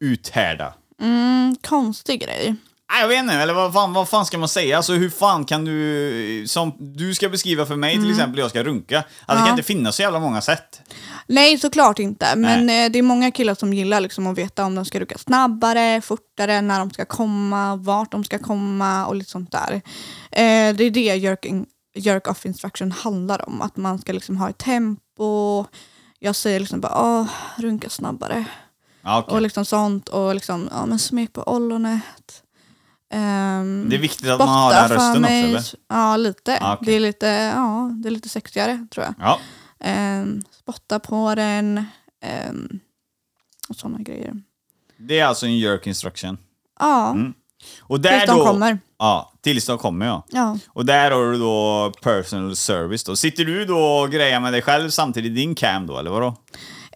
uthärda. Mm, konstig grej. Nej, jag vet inte, eller vad fan, vad fan ska man säga? Alltså hur fan kan du, som du ska beskriva för mig till exempel, jag ska runka. Alltså det kan Ja. inte finnas så jävla många sätt. Nej, såklart inte. Men eh, det är många killar som gillar liksom att veta om de ska rucka snabbare, fortare, när de ska komma, vart de ska komma och lite sånt där. Eh, det är det jerking, jerk off instruction handlar om. Att man ska liksom ha ett tempo. Jag säger liksom bara åh, runka snabbare. Ja, okej. Och liksom sånt. Och liksom, ja men smek på ollonet. Um, Det är viktigt att man har den rösten också, eller? Ja, lite. Ja, okej. det, är lite ja, det är lite sexigare tror jag. Ja. Um, spotta på den. Um, och sådana grejer. Det är alltså en jerk instruction. Ja, Mm. Och där tills de då, kommer. Ja, tills de kommer ja. Ja. Och där har du då personal service då. Sitter du då och grejar med dig själv samtidigt i din cam då, eller vadå?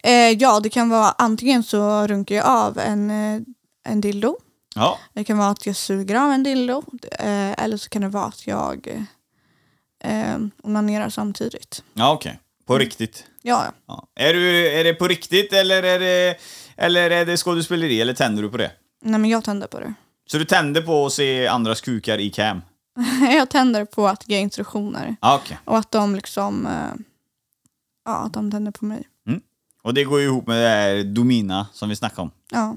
Eh, ja, det kan vara antingen så runkar jag av en, eh, en dildo. Ja. Det kan vara att jag suger av en dildo. Eh, eller så kan det vara att jag eh, onanerar samtidigt. Ja, okej. På Mm. riktigt. Ja, ja. Ja. Är, du, är det på riktigt eller är det, eller är det skådespeleri eller tänder du på det? Nej men jag tänder på det. Så du tänder på att se andras kukar i cam? jag tänder på att ge instruktioner. Ja, okej. Och att de liksom, eh, ja att de tänder på mig. Och det går ju ihop med det här Domina som vi snackade om. Ja.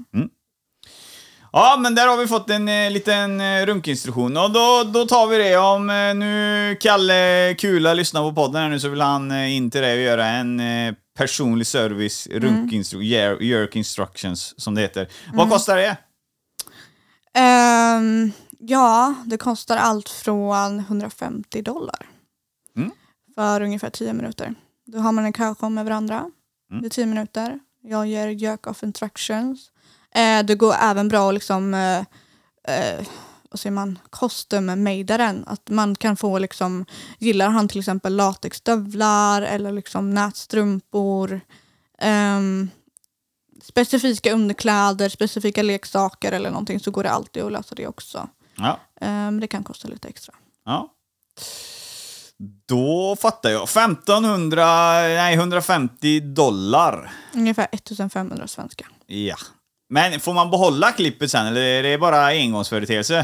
Ja, men där har vi fått en eh, liten eh, runkinstruktion. Och då, då tar vi det. Om eh, nu Kalle Kula lyssnar på podden här nu så vill han eh, in till dig och göra en eh, personlig service, runkinstru- jer- jerk instructions som det heter. Vad kostar det? Ehm, ja, det kostar allt från 150 dollar. Mm. För ungefär 10 minuter. Då har man en körshow med varandra Mm. i 10 minuter. Jag ger jerk off instructions. Eh, det går även bra att liksom, eh, eh, vad säger man, custom-mada den. Att man kan få liksom, gillar han till exempel latexstövlar eller liksom nätstrumpor. ehm, specifika underkläder, specifika leksaker eller någonting så går det alltid att lösa det också. Ja. Men det kan kosta lite extra. Ja. Då fattar jag. 1500, nej 150 dollar. Ungefär 1500 svenska. Ja. Men får man behålla klippet sen eller är det bara engångsföreteelse?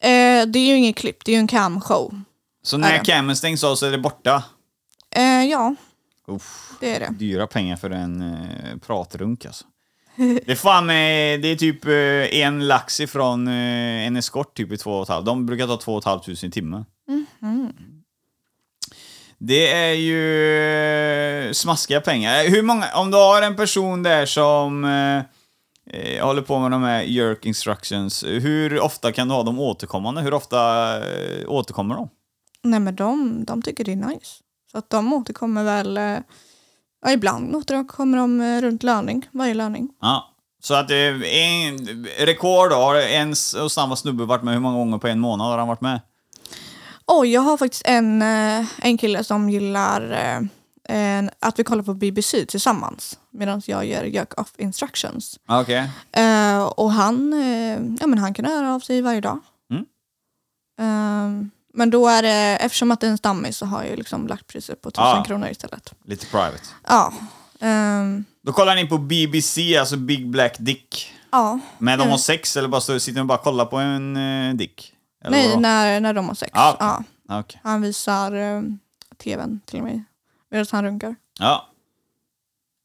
Eh, det är ju inget klipp, det är ju en cam-show. Så Är när det? camen stängs av så är det borta? Eh, ja, Uff. det är det. dyra pengar för en eh, pratrunk alltså. Det är fan med, det är typ eh, en lax ifrån eh, en eskort typ i två och ett halvt. De brukar ta två och ett halvt tusen i timmen. Det är ju eh, smaskiga pengar. Eh, Hur många, om du har en person där som eh, eh, håller på med de här jerk instructions, hur ofta kan du ha dem återkommande? Hur ofta eh, återkommer de? Nej men de, de tycker det är nice. Så att de återkommer väl, eh, ja ibland återkommer de runt löning, varje löning. Ja. Så att eh, en rekord då, har en och samma snubbe varit med hur många gånger på en månad har han varit med? Oj, jag har faktiskt en, en kille som gillar eh, att vi kollar på BBC tillsammans medan jag ger jerk off instructions. Okej. Eh, och han, eh, ja, men han kan höra av sig varje dag. Mm. Eh, men då är det, eftersom att det är en stammis så har jag liksom lagt priset på 1000 Ah. kronor istället. Lite private. Ja. ehm, Då kollar ni på BBC, alltså Big Black Dick. ja. Men de har sex eller bara står, sitter och bara kollar på en eh, dick? Eller Nej, när, när de har sex. Ah, okej. ja. Okej. Han visar eh, tvn till mig medan han runkar. Ja.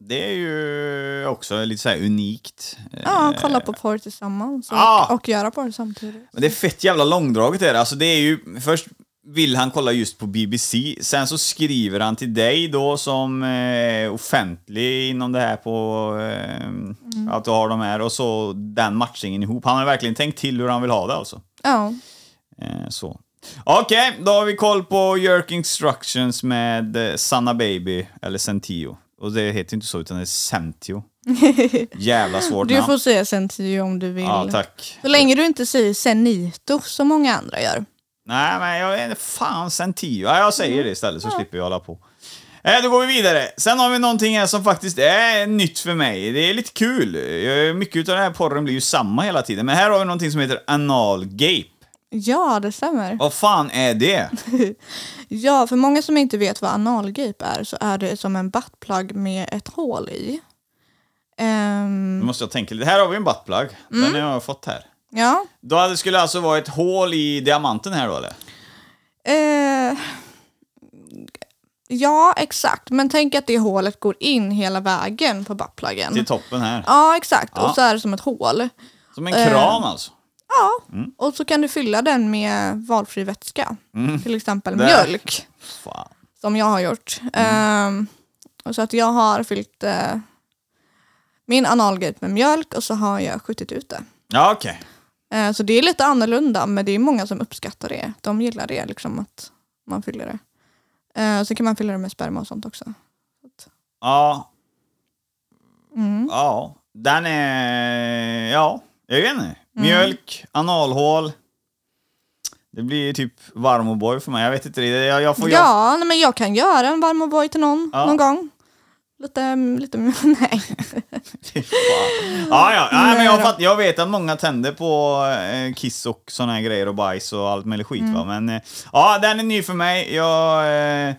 Det är ju också lite så här unikt. Ja, Eh, kolla på porr tillsammans och, Ah. och göra porr samtidigt. Men det är fett jävla långdraget är det. Alltså det är ju, först vill han kolla just på BBC, sen så skriver han till dig då som eh, offentlig inom det här på eh, att du har de här och så den matchningen ihop. Han har verkligen tänkt till hur han vill ha det alltså. Ja. Eh, så. Okej, då har vi koll på Jerk Instructions med eh, Sanna Baby, eller Sentio. Och det heter inte så utan det är Sentio. Jävla svårt Du namn. får säga Sentio om du vill. Ja, tack. Så länge du inte säger Senito som många andra gör. Nej, men jag inte, fan Sentio. Ja, jag säger det istället så slipper vi hålla på. Eh, då går vi vidare. Sen har vi någonting här som faktiskt är nytt för mig. Det är lite kul. Eh, Mycket av den här porren blir ju samma hela tiden. Men här har vi någonting som heter analgape. Ja, det stämmer. Vad fan är det? Ja, för många som inte vet vad analgape är så är det som en buttplug med ett hål i. Ehm, Nu måste jag tänka lite. Här har vi en buttplug. Den har jag fått här. Ja. Då skulle det alltså vara ett hål i diamanten här då eller? Eh, ja, exakt. Men tänk att det hålet går in hela vägen på buttpluggen. Till toppen här. Ja, exakt. Ja. Och så är det som ett hål. Som en kran alltså. Ja, Mm. och så kan du fylla den med valfri vätska. Till exempel Mm. Där. mjölk, Fan. som jag har gjort. Mm. Och så att jag har fyllt eh, min analgate med mjölk och så har jag skjutit ut det. Ja, okej. Eh, så det är lite annorlunda, men det är många som uppskattar det. De gillar det, liksom att man fyller det. Eh, så kan man fylla det med sperma och sånt också. Ja. Mm. Ja. Den är... Ja, jag vet inte. Mjölk, analhål. Det blir typ varm och boy för mig. Jag vet inte. det. Jag, jag får... Jag, Ja, nej, men jag kan göra en varm O'boy till någon Ja. någon gång. Lite, lite, nej. Ja, ja. Nej, men jag, fatt, jag vet att många tänder på eh, kiss och såna här grejer och bajs och allt möjligt skit Mm. va. Men eh, ja, den är ny för mig. Jag, eh,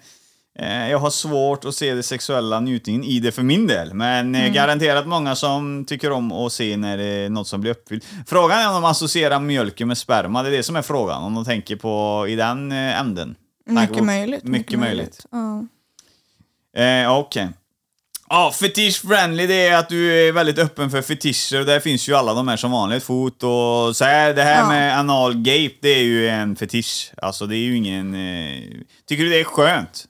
jag har svårt att se det sexuella njutningen i det för min del. Men Mm. eh, garanterat många som tycker om att se när det är något som blir uppfyllt. Frågan är om de associerar mjölken med sperma. Det är det som är frågan. Om de tänker på i den eh, änden. Mycket på- möjligt. Mycket möjligt. Ja. Eh, Okej. Ja, fetish friendly det är att du är väldigt öppen för fetischer där finns ju alla de här som vanligt. Fot och så här. Det här Ja. med anal gape, det är ju en fetisch. Alltså det är ju ingen... Eh... Tycker du det är skönt?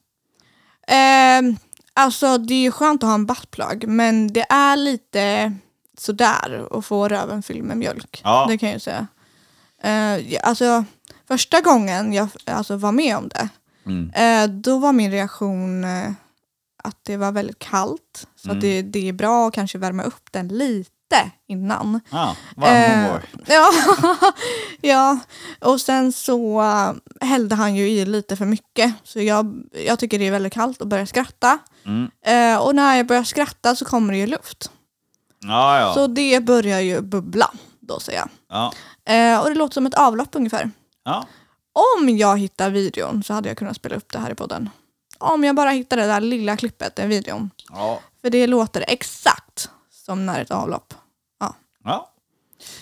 Ehm, alltså det är ju skönt att ha en buttplug, men det är lite sådär att få röven fylld med mjölk. Ja. Det kan jag ju säga. Uh, alltså, första gången jag alltså, var med om det, Mm. eh, då var min reaktion eh, att det var väldigt kallt. Så Mm. att det, det är bra att kanske värma upp den lite innan. Ja, varm Eh, ja, ja, och sen så äh, hällde han ju i lite för mycket. Så jag, jag tycker det är väldigt kallt och börjar skratta. Mm. Eh, och när jag börjar skratta så kommer det ju luft. Ja, ja. Så det börjar ju bubbla, då säger jag. ja. Eh, och det låter som ett avlopp ungefär. ja. Om jag hittar videon så hade jag kunnat spela upp det här i podden. Om jag bara hittar det där lilla klippet, den videon. För det låter exakt som när ett avlopp.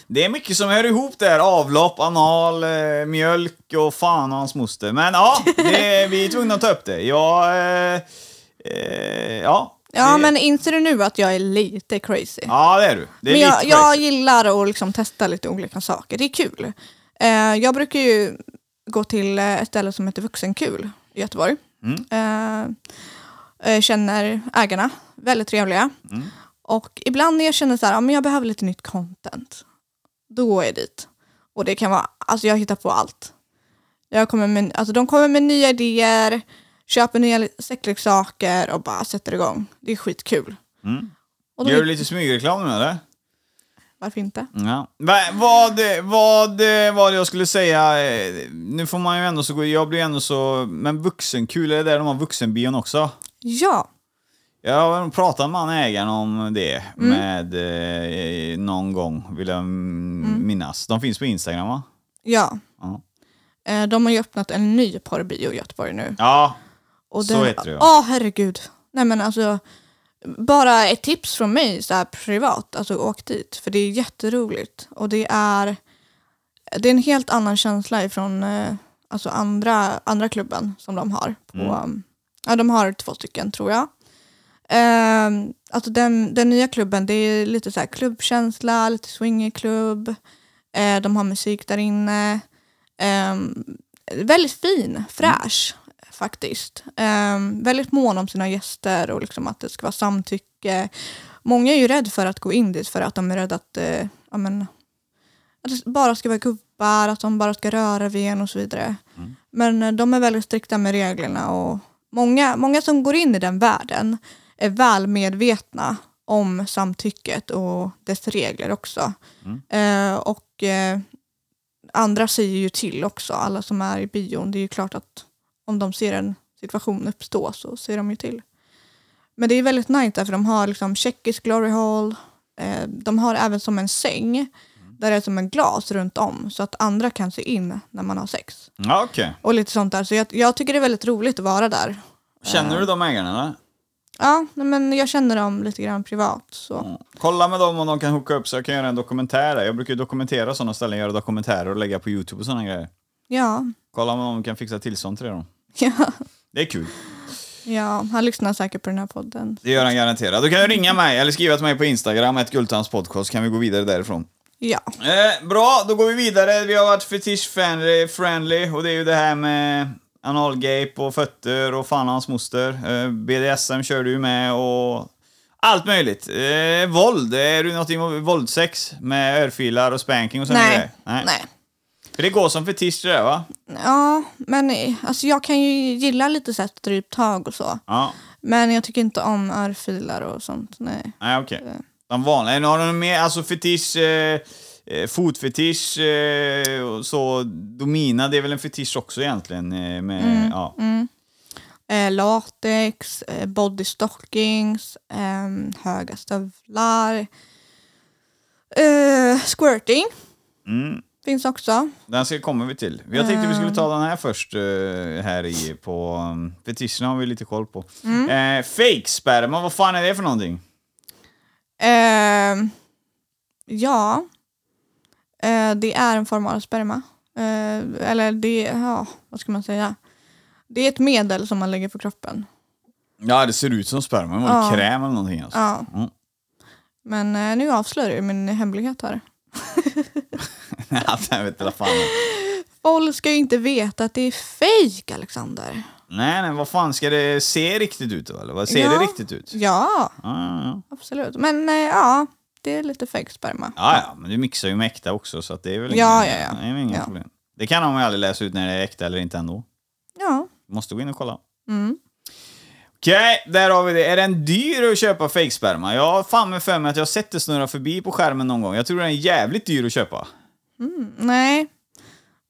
Det är mycket som hör ihop där. Avlopp, anal, eh, mjölk och fan och hans moster. Men ja, det, vi är tvungna att ta upp det. Jag... Eh, eh, ja. Ja, det, men inser du nu att jag är lite crazy? Ja, det är du. Det är Men jag, jag gillar att liksom testa lite olika saker. Det är kul. Eh, jag brukar ju gå till ett ställe som heter Vuxenkul i Göteborg. Mm. Eh, eh, känner ägarna, väldigt trevliga. Mm. Och ibland när jag känner så här, ja, men jag behöver lite nytt content, då går jag dit. Och det kan vara, alltså jag hittar på allt. Jag kommer med, alltså de kommer med nya idéer, köper nya sexleksaker och bara sätter igång. Det är skitkul. Mm. Och då, Gör du lite smygreklam nu eller? Varför inte? Ja. Va, vad, vad var det jag skulle säga? Eh, Nu får man ju ändå så gå, jag blir ändå så, men vuxenkul, är det där de har vuxenbion också? Ja, Jag har pratat med ägaren om det med eh, någon gång, vill jag mm. minnas. De finns på Instagram va? Ja. Ja. Eh, De har ju öppnat en ny porrbio i Göteborg nu. Ja, Och så den- heter det, ja. Ja, herregud. Nej men alltså, bara ett tips från mig så här privat, alltså åk dit. För det är jätteroligt. Och det är, det är en helt annan känsla ifrån eh, alltså andra, andra klubben som de har. På, Mm. Ja, de har två stycken tror jag. Eh, alltså den, den nya klubben, det är lite så här klubbkänsla, lite swingerklubb. Eh, de har musik där inne. Eh, väldigt fin, fräsch faktiskt. Eh, väldigt mån om sina gäster och liksom att det ska vara samtycke. Många är ju rädda för att gå in dit för att de är rädda att, eh, ja, men, att det bara ska vara gubbar, att de bara ska röra vid en och så vidare. Men eh, de är väldigt strikta med reglerna och många, många som går in i den världen är väl medvetna om samtycket och dess regler också. Eh, och eh, andra säger ju till också, alla som är i bion. Det är ju klart att om de ser en situation uppstå så ser de ju till. Men det är väldigt nice där för de har liksom tjeckisk glory hall. Eh, de har även som en säng där det är som en glas runt om så att andra kan se in när man har sex. ja okej. Och lite sånt där. Så jag, jag tycker det är väldigt roligt att vara där. Känner du de ägarna eller? Ja, men jag känner dem lite grann privat. Så. Kolla med dem om de kan hooka upp så jag kan göra en dokumentär där. Jag brukar ju dokumentera sådana ställen, göra dokumentärer och lägga på YouTube och sådana grejer. Ja. Kolla om de kan fixa tillstånd till det då. ja. Det är kul. Ja, han lyssnar säkert på den här podden. Det gör han garanterat. Då kan du ringa mig eller skriva till mig på Instagram, ett Gultans podcast, kan vi gå vidare därifrån. Ja. Eh, bra, då går vi vidare. Vi har varit fetish-friendly friendly, och det är ju det här med analgape och fötter och fan hans moster. Eh, BDSM kör du med och allt möjligt. Eh, våld, är du någonting om våldsex med örfilar och spanking och sådana Nej. grejer? Nej. För det går som fetisch det där va? Ja, men eh, alltså jag kan ju gilla lite så här stryptag och så. Ja. Men jag tycker inte om örfilar och sånt. Nej. Nej, okej. De vanliga. Har du mer, alltså fetisch, eh, eh, fotfetisch eh, och så. Domina, det är väl en fetisch också egentligen? Eh, med, ja. Eh, latex, eh, body stockings, ehm, höga stövlar. Eh, squirting Mm. finns också. Den ska kommer vi till. Jag tänkte vi skulle ta den här först eh, här i på um, fetischerna har vi lite koll på. Eh, fake sperma, vad fan är det för någonting? Ehm, ja, det är en form av sperma. Eh, eller det, ja, vad ska man säga? Det är ett medel som man lägger på kroppen. Ja, det ser ut som sperma, det var Ja. kräm eller någonting alltså. Ja. Mm. Men eh, nu avslöjar du min hemlighet här. Ja, jag vet inte fan. Folk ska ju inte veta att det är fejk, Alexander. Nej, nej, vad fan ska det se riktigt ut då? Eller vad ser Ja. det riktigt ut? Ja, Ja, ja, absolut. Men eh, ja, det är lite fejk sperma. Ja, ja, men du mixar ju med äkta också så att det är väl Ja, inga, ja, ja. Väl inga Ja. problem. Det kan man ju aldrig läsa ut när det är äkta eller inte ändå. Ja. Måste gå in och kolla. Mm. Okej, där har vi det. Är den dyr att köpa fejksperma? Jag har fan med för mig att jag har sett det snurra förbi på skärmen någon gång. Jag tror den är jävligt dyr att köpa. Mm, nej.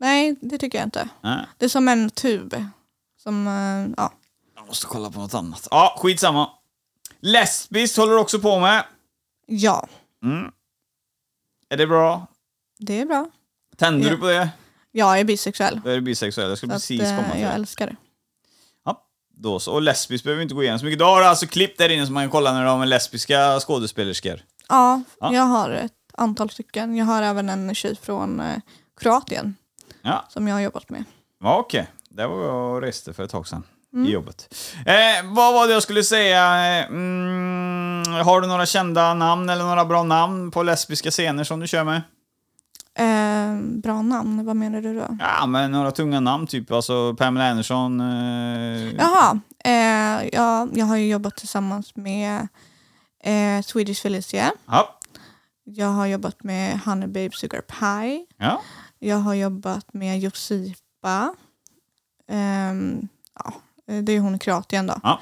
Nej, det tycker jag inte. Nej. Det är som en tub. Som, eh, ja. Jag måste kolla på något annat. Ja, skitsamma. Lesbiskt håller du också på med. Ja, Är det bra? det är bra. Tänder Ja. du på det? Jag är bisexuell. Då är du bisexuell. Jag skulle Så att, precis eh, komma till jag älskar det. Ja, då så. Och lesbiskt behöver vi inte gå igenom så mycket. Då har du alltså klipp där inne som man kan kolla när de är lesbiska skådespelerskor. Ja, Ja. jag har ett antal stycken. Jag har även en tjej från eh, Kroatien Ja, som jag har jobbat med. ja okej. Där var jag och reste för ett tag sedan. I jobbet. Eh, vad var det jag skulle säga? Eh, Mm, har du några kända namn eller några bra namn på lesbiska scener som du kör med? Eh, bra namn, vad menar du då? Ja, men några tunga namn, typ alltså Pamela Anderson. Eh, Jaha, eh, ja, jag har ju jobbat tillsammans med eh, Swedish Felicia. ja. Jag har jobbat med Honey Babe Sugar Pie. ja. Jag har jobbat med Josipa. Ehm, ja, det är hon i Kroatien då. Ja.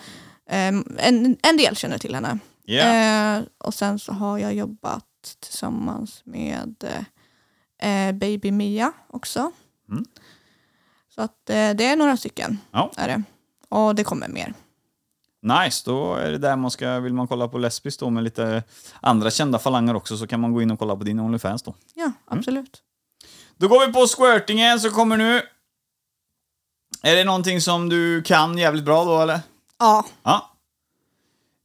Ehm, en, en del känner till henne. Eh, och sen så har jag jobbat tillsammans med eh, Baby Mia också. Mm. Så att eh, det är några stycken. Ja. Är det. Och det kommer mer. Nice, då är det där man ska, vill man kolla på lesbiskt då med lite andra kända falanger också så kan man gå in och kolla på din Onlyfans då. Ja, absolut. Då går vi på squirtingen som kommer nu. Är det någonting som du kan jävligt bra då eller? Ja, Ja.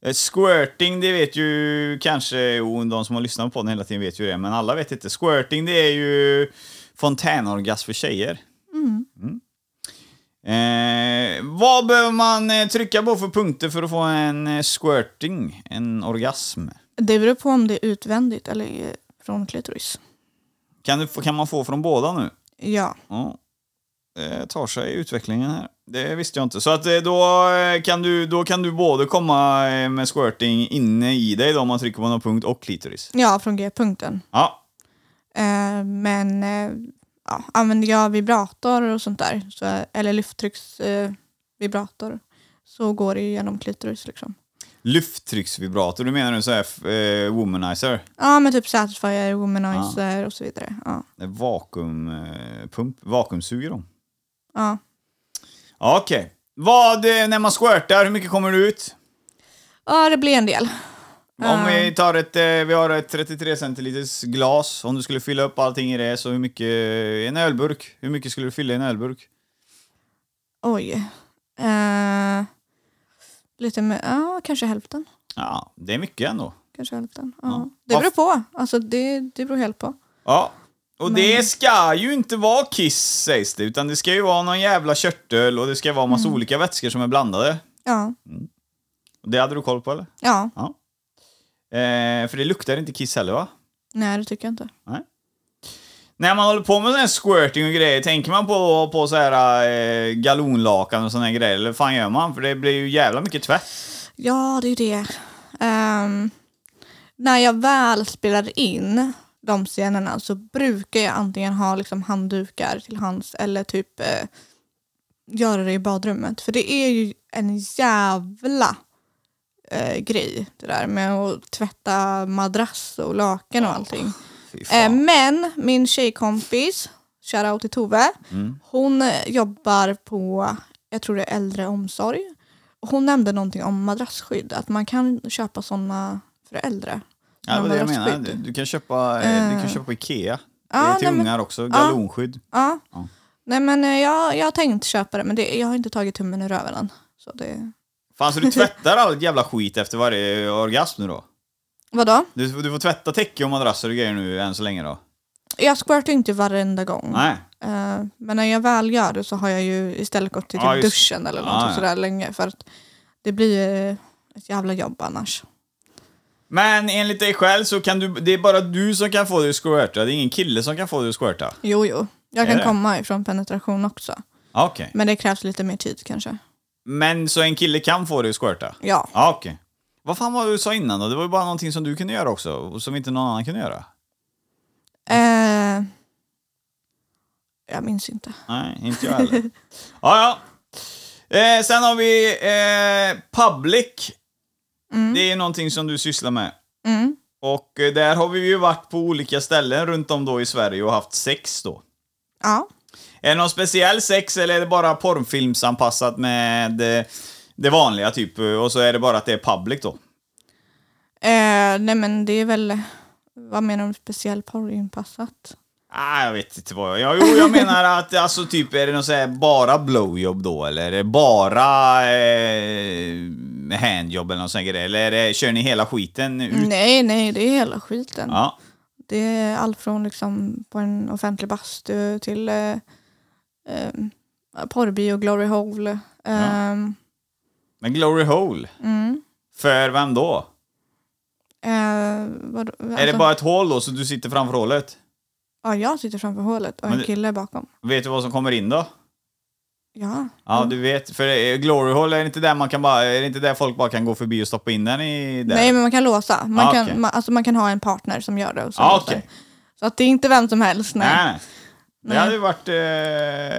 Eh, Squirting, det vet ju kanske, jo, de som har lyssnat på den hela tiden vet ju det, men alla vet inte. Squirting, det är ju fontänorgasm för tjejer. Mm. Eh, vad behöver man eh, trycka på för punkter för att få en eh, squirting, en orgasm? det beror på om det är utvändigt eller från klitoris. Kan, du, kan man få från båda nu? Ja, Ja. Det tar sig utvecklingen här. Det visste jag inte. Så att eh, då eh, kan du, då kan du både komma eh, med squirting inne i dig då om man trycker på någon punkt och klitoris. ja från G-punkten. Ja, Eh, men eh, ja, använder jag vibrator och sånt där, så, eller lufttrycksvibrator, eh, så går det ju genom klitoris. Liksom. lufttrycksvibrator. Du menar en sån här eh, womanizer? Ja, men typ Satisfyer, Womanizer och så vidare. Ja. Vakuumpump? Vakuumsuger de? Ja. Okej. Vad, eh, när man squirtar, hur mycket kommer det ut? ja, det blir en del. Om vi tar ett, eh, vi har ett 33 centiliters glas. Om du skulle fylla upp allting i det, så hur mycket, en ölburk, hur mycket skulle du fylla i en ölburk? Oj. Eh, Lite mer, ja kanske hälften. Ja, det är mycket ändå. Kanske hälften. Ja. Ja. Det beror på. Alltså det, det beror helt på. Ja. Och det ska ju inte vara kiss sägs det, utan det ska ju vara någon jävla körtel och det ska vara massa olika vätskor som är blandade. Ja. Och Det hade du koll på eller? Ja. Eh, för det luktar inte kiss heller va? Nej det tycker jag inte. När man håller på med sån här squirting och grejer, tänker man på, på så här eh, galonlakan och såna här grejer? Eller fan gör man? För det blir ju jävla mycket tvätt. Ja det är ju det. Ehm, när jag väl spelar in de scenerna så brukar jag antingen ha liksom handdukar till hands eller typ eh, göra det i badrummet. För det är ju en jävla eh, grej det där med att tvätta madrass och lakan och allting. Eh, men min tjejkompis, shoutout till Tove, Mm. hon eh, jobbar på, jag tror det är äldreomsorg. Och Hon nämnde någonting om madrassskydd, att man kan köpa sådana för äldre. Ja, det var det jag menar. Du, du, kan köpa, eh, du kan Eh. köpa på Ikea. Det är till nej, ungar också. Galonskydd. Ja. Ja. Nej men eh, jag, jag har tänkt köpa det men det, jag har inte tagit tummen ur röven än. Så det... Fan, så du tvättar all jävla skit efter varje orgasm nu då? Vadå? Du, du får tvätta täcke och madrasser och grejer nu än så länge då? Jag squirtar inte varenda gång. Nej. Eh, men när jag väl gör det så har jag ju istället gått till typ duschen eller något sådär länge. För att det blir ett jävla jobb annars. Men enligt dig själv så kan du, det är bara du som kan få dig att squirta, det är ingen kille som kan få dig att squirta? Jo, jo. Jag Är kan det? komma ifrån penetration också. Ah, Okej. Men det krävs lite mer tid kanske. Men så en kille kan få dig att squirta? Ja. Ja, okej. Vad fan var det du sa innan då? Det var ju bara någonting som du kunde göra också, och som inte någon annan kunde göra? Eh, jag minns inte. Nej, inte jag heller. ja, ja. Eh, sen har vi eh, Public. Det är någonting som du sysslar med. Mm. Och eh, där har vi ju varit på olika ställen runt om då i Sverige och haft sex då. Ja. Är det någon speciell sex eller är det bara porrfilmsanpassat med eh, det vanliga typ? Och så är det bara att det är public då? Eh, nej men det är väl, vad menar du med speciell porrinpassat? Ah, jag vet inte vad jag... Jo, jag menar att alltså typ är det någon så här bara blowjob då eller är det bara eh, handjob eller någon sån grej? Eller är det, kör ni hela skiten ut? Nej, nej, det är hela skiten. Ja. Det är allt från liksom på en offentlig bastu till eh, eh, porrbio, glory hole. Ehm, Men Glory Hole, mm. för vem då? Eh, vad, är det bara ett hål då så du sitter framför hålet? Ja, jag sitter framför hålet och Men en kille bakom. Vet du vad som kommer in då? Ja. Ja, du vet. För eh, Glory Hole, är det inte där man kan bara... Är det inte där folk bara kan gå förbi och stoppa in den i... Där? Nej, men man kan låsa. Man, Ah, kan, okej. man, alltså man kan ha en partner som gör det. Och så, låser. okej. så att det är inte vem som helst. Nej. Nej. nej. Det hade ju varit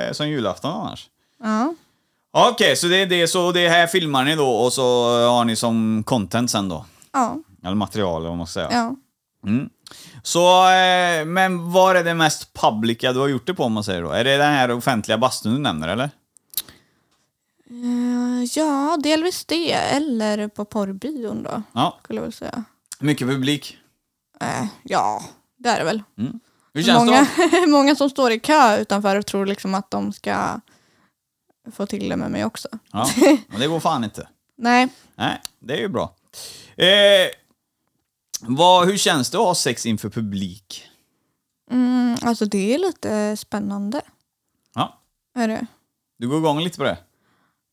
eh, som julafton annars. Ja. Okej, så det är det. Så det här filmar ni då och så har ni som content sen då? Ja. Eller material eller vad man ska säga. ja. Mm. Så, eh, men var är det mest publica du har gjort det på om man säger då? Är det den här offentliga bastun du nämner eller? Eh, ja, delvis det. Eller på porrbion då, Ja, skulle jag väl säga. mycket publik. Eh, ja, det är det väl. Hur känns Många, det? många som står i kö utanför och tror liksom att de ska få till det med mig också. Ja, men det går fan inte. Nej, Nej, det är ju bra. Eh, vad, hur känns det att ha sex inför publik? mm, alltså det är lite spännande. Ja, Är det? du går igång lite på det?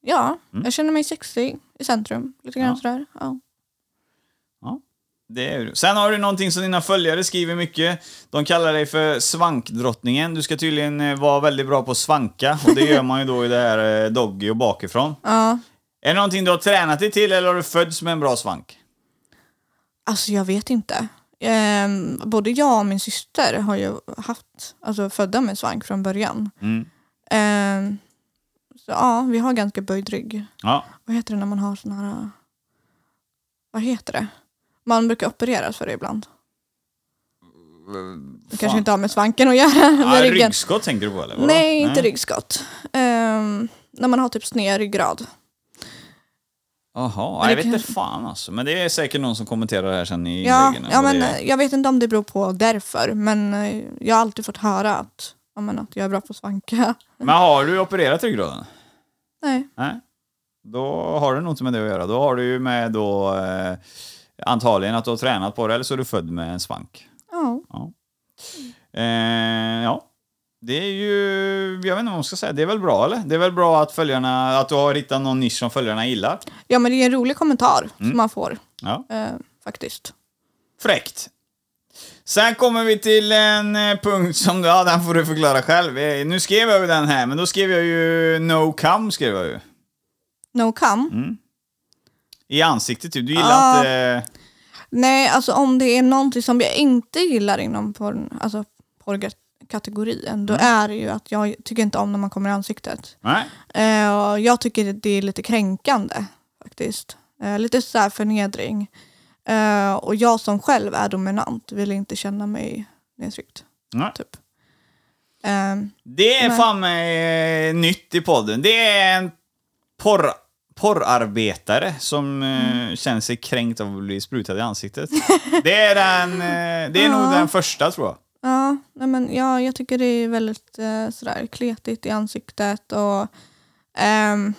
Ja, Mm. jag känner mig sexig i centrum. Lite grann Ja. sådär. Ja. Det är Sen har du någonting som dina följare skriver mycket. De kallar dig för svankdrottningen. Du ska tydligen eh, vara väldigt bra på att svanka. Och det gör man ju då i det här eh, Doggy och bakifrån. ja. Är det någonting du har tränat dig till eller har du fötts med en bra svank? Alltså jag vet inte. Ehm, både jag och min syster har ju haft, alltså födda med svank från början. Mm. Ehm, så ja, vi har ganska böjd rygg. Ja. Vad heter det när man har sån här... Vad heter det? Man brukar opereras för det ibland. Det kanske inte har med svanken att göra. ja ryggen. ryggskott tänker du på eller? Vadå? Nej, inte ryggskott. Ehm, när man har typ sned ryggrad. Jaha, jag vet kan- inte fan alltså. Men det är säkert någon som kommenterar det här sen i Ja, inläggen. ja men det jag vet inte om det beror på därför. Men eh, jag har alltid fått höra att, ja, men att jag är bra på att svanka. Men har du opererat ryggraden? Nej. Nej. då har det nog inte med det att göra. Då har du ju med då eh, antagligen att du har tränat på det eller så är du född med en svank. Ja. Ja. Eh, ja. Det är ju, jag vet inte vad man ska säga, det är väl bra eller? Det är väl bra att följarna, att du har hittat någon nisch som följarna gillar. ja, men det är en rolig kommentar Mm. som man får. Ja. Eh, faktiskt. Fräckt. Sen kommer vi till en eh, punkt som, ja den får du förklara själv. Eh, Nu skrev jag ju den här, men då skrev jag ju no come skrev jag ju. No come. Mm. I ansiktet typ. Du gillar Ah. inte... Nej, alltså om det är någonting som jag inte gillar inom porr, alltså porrkategorin, då är det ju att jag tycker inte om när man kommer i ansiktet. Nej. Eh, och jag tycker det är lite kränkande faktiskt. Eh, lite så här förnedring. Eh, och jag som själv är dominant vill inte känna mig nedtryckt. Nej. Typ. Eh, Det är Nej. fan mig eh, nytt i podden. Det är en porr, porrarbetare som eh, känner sig kränkt av att bli sprutad i ansiktet. det är, den, eh, det är nog Ja. den första tror jag. Ja, nej men, ja, jag tycker det är väldigt eh, sådär kletigt i ansiktet. Och, ehm,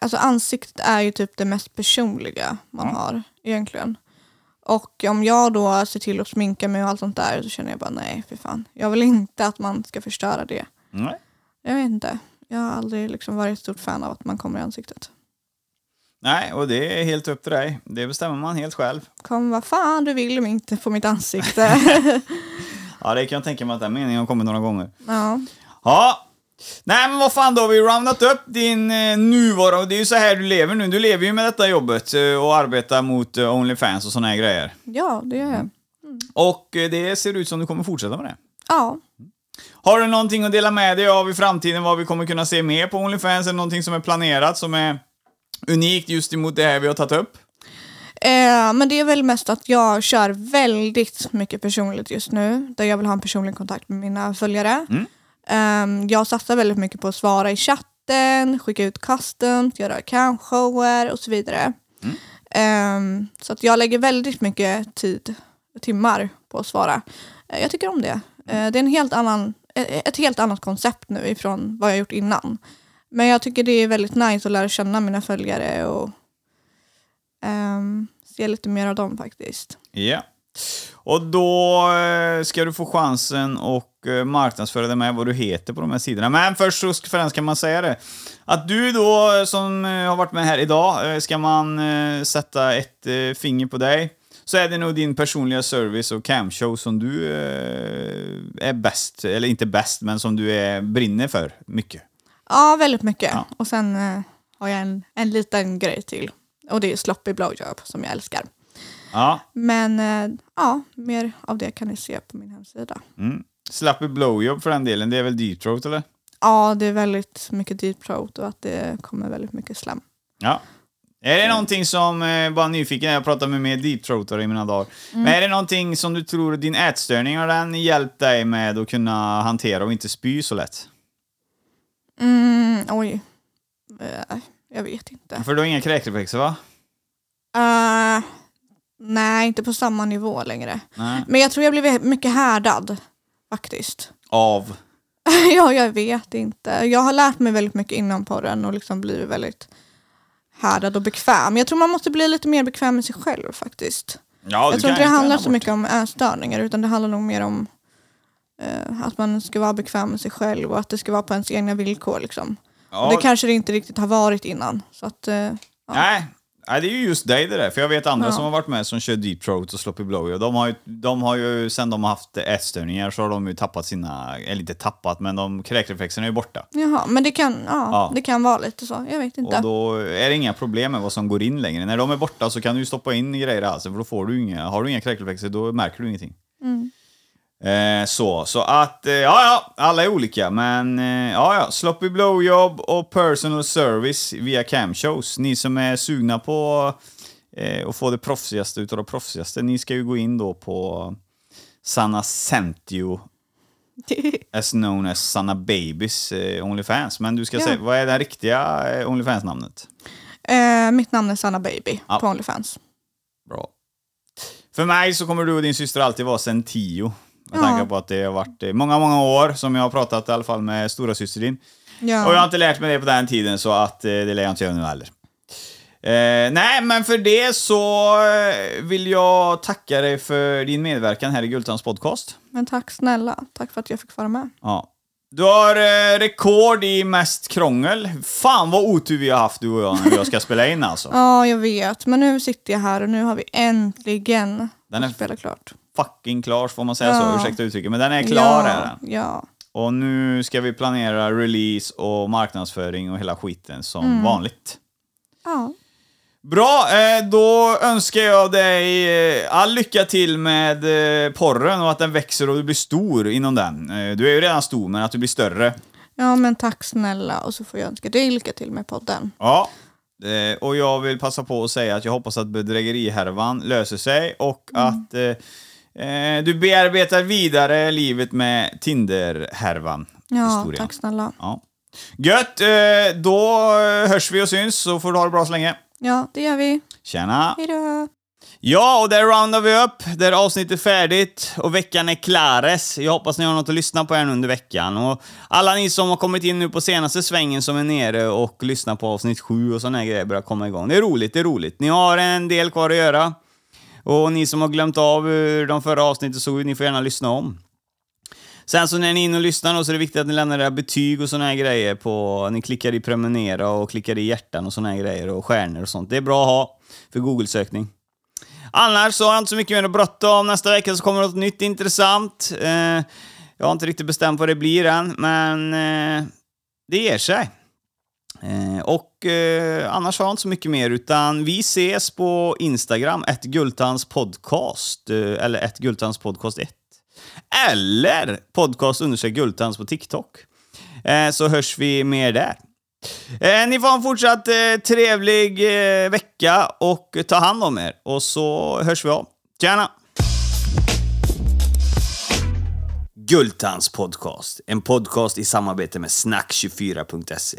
alltså ansiktet är ju typ det mest personliga man Ja. har egentligen. Och om jag då ser till att sminka mig och allt sånt där så känner jag bara nej, för fan. Jag vill inte att man ska förstöra det. Nej. Jag vet inte. Jag har aldrig liksom varit ett stort fan av att man kommer i ansiktet. Nej, och det är helt upp till dig. Det bestämmer man helt själv. Kom vad fan du vill men inte på mitt ansikte. Ja, det kan jag tänka mig att den meningen har kommit några gånger. ja. Ja. Nej, men vad fan då, har vi roundat upp din eh, nuvarande... Det är ju så här du lever nu. Du lever ju med detta jobbet eh, och arbetar mot eh, Onlyfans och såna här grejer. ja, det gör jag. Och eh, det ser ut som du kommer fortsätta med det. Ja. Har du någonting att dela med dig av i framtiden, vad vi kommer kunna se mer på Onlyfans, eller någonting som är planerat som är unikt just emot det här vi har tagit upp? Eh, men det är väl mest att jag kör väldigt mycket personligt just nu. Där jag vill ha en personlig kontakt med mina följare. Mm. Eh, jag satsar väldigt mycket på att svara i chatten, skicka ut custom, göra camshower och så vidare. Eh, så att jag lägger väldigt mycket tid, timmar på att svara. Eh, jag tycker om det. Eh, det är en helt annan, ett ett helt annat koncept nu ifrån vad jag gjort innan. Men jag tycker det är väldigt nice att lära känna mina följare och um, se lite mer av dem faktiskt. Ja. Och då eh, ska du få chansen och marknadsföra dig med vad du heter på de här sidorna. Men först så ska- förrän ska man säga det. Att du då eh, som eh, har varit med här idag, eh, ska man eh, sätta ett eh, finger på dig så är det nog din personliga service och camshow som du eh, är bäst, eller inte bäst, men som du är, brinner för mycket. Ja, väldigt mycket. Ja. Och sen eh, har jag en, en liten grej till. Och det är sloppy blowjob som jag älskar. Ja. Men eh, ja, mer av det kan ni se på min hemsida. Mm. Slappy blowjob för den delen, det är väl deep throat eller? Ja, det är väldigt mycket deep throat och att det kommer väldigt mycket slem. Ja. Är det någonting som, eh, bara nyfiken, jag pratar med mer deep throatare i mina dagar. Mm. Men är det någonting som du tror din ätstörning har den hjälpt dig med att kunna hantera och inte spy så lätt? Mm, oj. Eh, jag vet inte. För du har inga kräkreflexer va? Eh, nej, inte på samma nivå längre. Nej. Men jag tror jag blev mycket härdad faktiskt. Av? ja, jag vet inte. Jag har lärt mig väldigt mycket inom porren och liksom blivit väldigt härdad och bekväm. Jag tror man måste bli lite mer bekväm med sig själv faktiskt. Ja, jag tror inte det handlar så mycket om ätstörningar utan det handlar nog mer om eh, att man ska vara bekväm med sig själv och att det ska vara på ens egna villkor. Liksom. Ja, Och det kanske det inte riktigt har varit innan. Så att, eh, Nej. Nej, det är ju just dig det där. För jag vet andra Ja. som har varit med som kör deep throat och sloppy blow. Och de har ju, de har ju, sen de har haft ätstörningar så har de ju tappat sina, eller inte tappat, men de kräkreflexerna är ju borta. jaha, men det kan, ja, Ja. det kan vara lite så. Jag vet inte. Och då är det inga problem med vad som går in längre. När de är borta så kan du ju stoppa in grejer i halsen för då får du inga, har du inga kräkreflexer då märker du ingenting. Mm. Eh, så, så att, eh, ja ja, alla är olika men eh, ja ja, sloppy blowjob och personal service via camshows. Ni som är sugna på att få det proffsigaste utav det proffsigaste, ni ska ju gå in då på Sanna Centio as known as Sanna Babys eh, Onlyfans. Men du ska Ja. säga, vad är det riktiga Onlyfans-namnet? mitt namn är Sanna Baby Ja. på Onlyfans. Bra. För mig så kommer du och din syster alltid vara sen tio. Med Ja. tanke på att det har varit många, många år som jag har pratat i alla fall med stora syster din. Ja. Och jag har inte lärt mig det på den tiden så att eh, det lär jag inte göra nu heller. Eh, nej, men för det så eh, vill jag tacka dig för din medverkan här i Gultans podcast. Men tack snälla. Tack för att jag fick vara med. Ja. Du har eh, rekord i mest krångel. Fan vad otur vi har haft du och jag när jag ska spela in alltså. Ja, jag vet. Men nu sitter jag här och nu har vi äntligen Den är- fått spela klart. Fucking klar, får man säga så? Ja. Ursäkta uttrycket. Men den är klar ja, är den. Ja. Och nu ska vi planera release och marknadsföring och hela skiten som Mm. vanligt. ja. Bra, eh, då önskar jag dig eh, all lycka till med eh, porren och att den växer och du blir stor inom den. Du är ju redan stor, men att du blir större. Ja, men tack snälla. Och så får jag önska dig lycka till med podden. Ja. Och jag vill passa på att säga att jag hoppas att bedrägerihärvan löser sig och att eh, du bearbetar vidare livet med Tinder-härvan. Ja, historien. tack snälla. Ja. Gött, eh, då hörs vi och syns så får du ha det bra så länge. Ja, det gör vi. Tjena! Hej då. Ja, och där roundar vi upp. Där är avsnittet färdigt och veckan är klares. Jag hoppas ni har något att lyssna på här under veckan. Och alla ni som har kommit in nu på senaste svängen som är nere och lyssnar på avsnitt 7 och här grejer börjar komma igång. Det är roligt, det är roligt. Ni har en del kvar att göra. Och ni som har glömt av hur de förra avsnitten såg ut, ni får gärna lyssna om. Sen så när ni är inne och lyssnar då, så är det viktigt att ni lämnar era betyg och såna här grejer på... Ni klickar i prenumerera och klickar i hjärtan och såna här grejer och stjärnor och sånt. Det är bra att ha för Google-sökning. Annars så har jag inte så mycket mer att bråttom. om. Nästa vecka så kommer något nytt intressant. Eh, jag har inte riktigt bestämt vad det blir än, men eh, det ger sig. Eh, och eh, annars har jag inte så mycket mer, utan vi ses på Instagram, ett Gultans podcast, eh, eller ett Gultans podcast 1. Eller podcast undersök Gultans på TikTok. Eh, så hörs vi mer där. Eh, ni får ha en fortsatt eh, trevlig eh, vecka och ta hand om er. Och så hörs vi av. Tjena! Gultans podcast. En podcast i samarbete med snack24.se